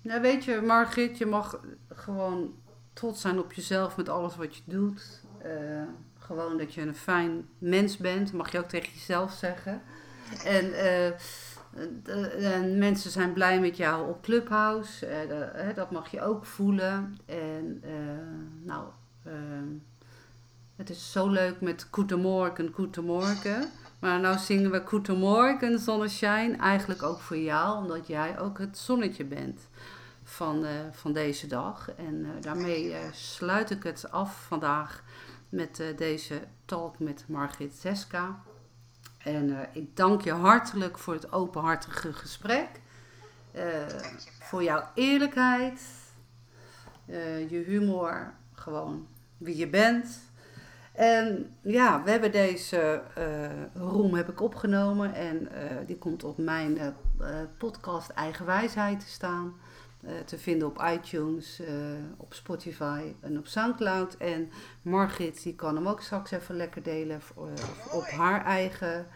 nou weet je, Margit, je mag gewoon trots zijn op jezelf met alles wat je doet. Uh, gewoon dat je een fijn mens bent, mag je ook tegen jezelf zeggen. En, uh, de, en mensen zijn blij met jou op Clubhouse, dat mag je ook voelen. En nou, het is zo leuk met Goedemorgen, Goedemorgen. Maar nou zingen we Goedemorgen, zonneschijn, eigenlijk ook voor jou, omdat jij ook het zonnetje bent van, uh, van deze dag. En uh, daarmee uh, sluit ik het af vandaag met deze talk met Margit Zeska. En ik dank je hartelijk voor het openhartige gesprek. voor jouw eerlijkheid, je humor, gewoon wie je bent. En ja, we hebben deze room heb ik opgenomen en die komt op mijn podcast Eigen Wijsheid te staan. Uh, te vinden op iTunes, uh, op Spotify en op Soundcloud. En Margit die kan hem ook straks even lekker delen uh, op haar eigen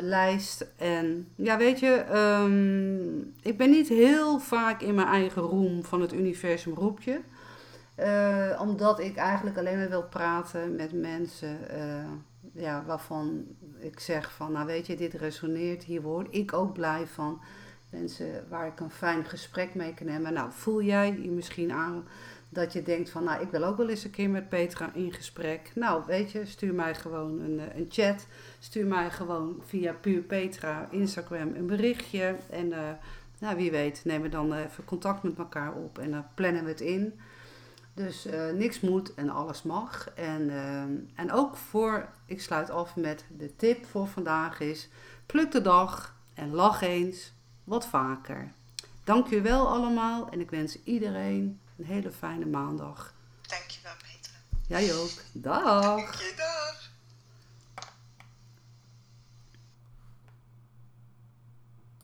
lijst. En ja, weet je, um, ik ben niet heel vaak in mijn eigen room van het universum roepje. omdat ik eigenlijk alleen maar wil praten met mensen ja, waarvan ik zeg van, nou weet je, dit resoneert, hier word ik ook blij van waar ik een fijn gesprek mee kan hebben. Nou, voel jij je misschien aan dat je denkt van, nou, ik wil ook wel eens een keer met Petra in gesprek. Nou, weet je, stuur mij gewoon een, eh, een chat. Stuur mij gewoon via Puur Petra Instagram een berichtje. En uh, nou, wie weet, nemen we dan even contact met elkaar op en dan plannen we het in. Dus uh, niks moet en alles mag. En, en ook voor, ik sluit af met de tip voor vandaag is, pluk de dag en lach eens wat vaker. Dank je wel allemaal en ik wens iedereen een hele fijne maandag. Dankjewel Petra. Jij ook. Dag. Dank je, dag.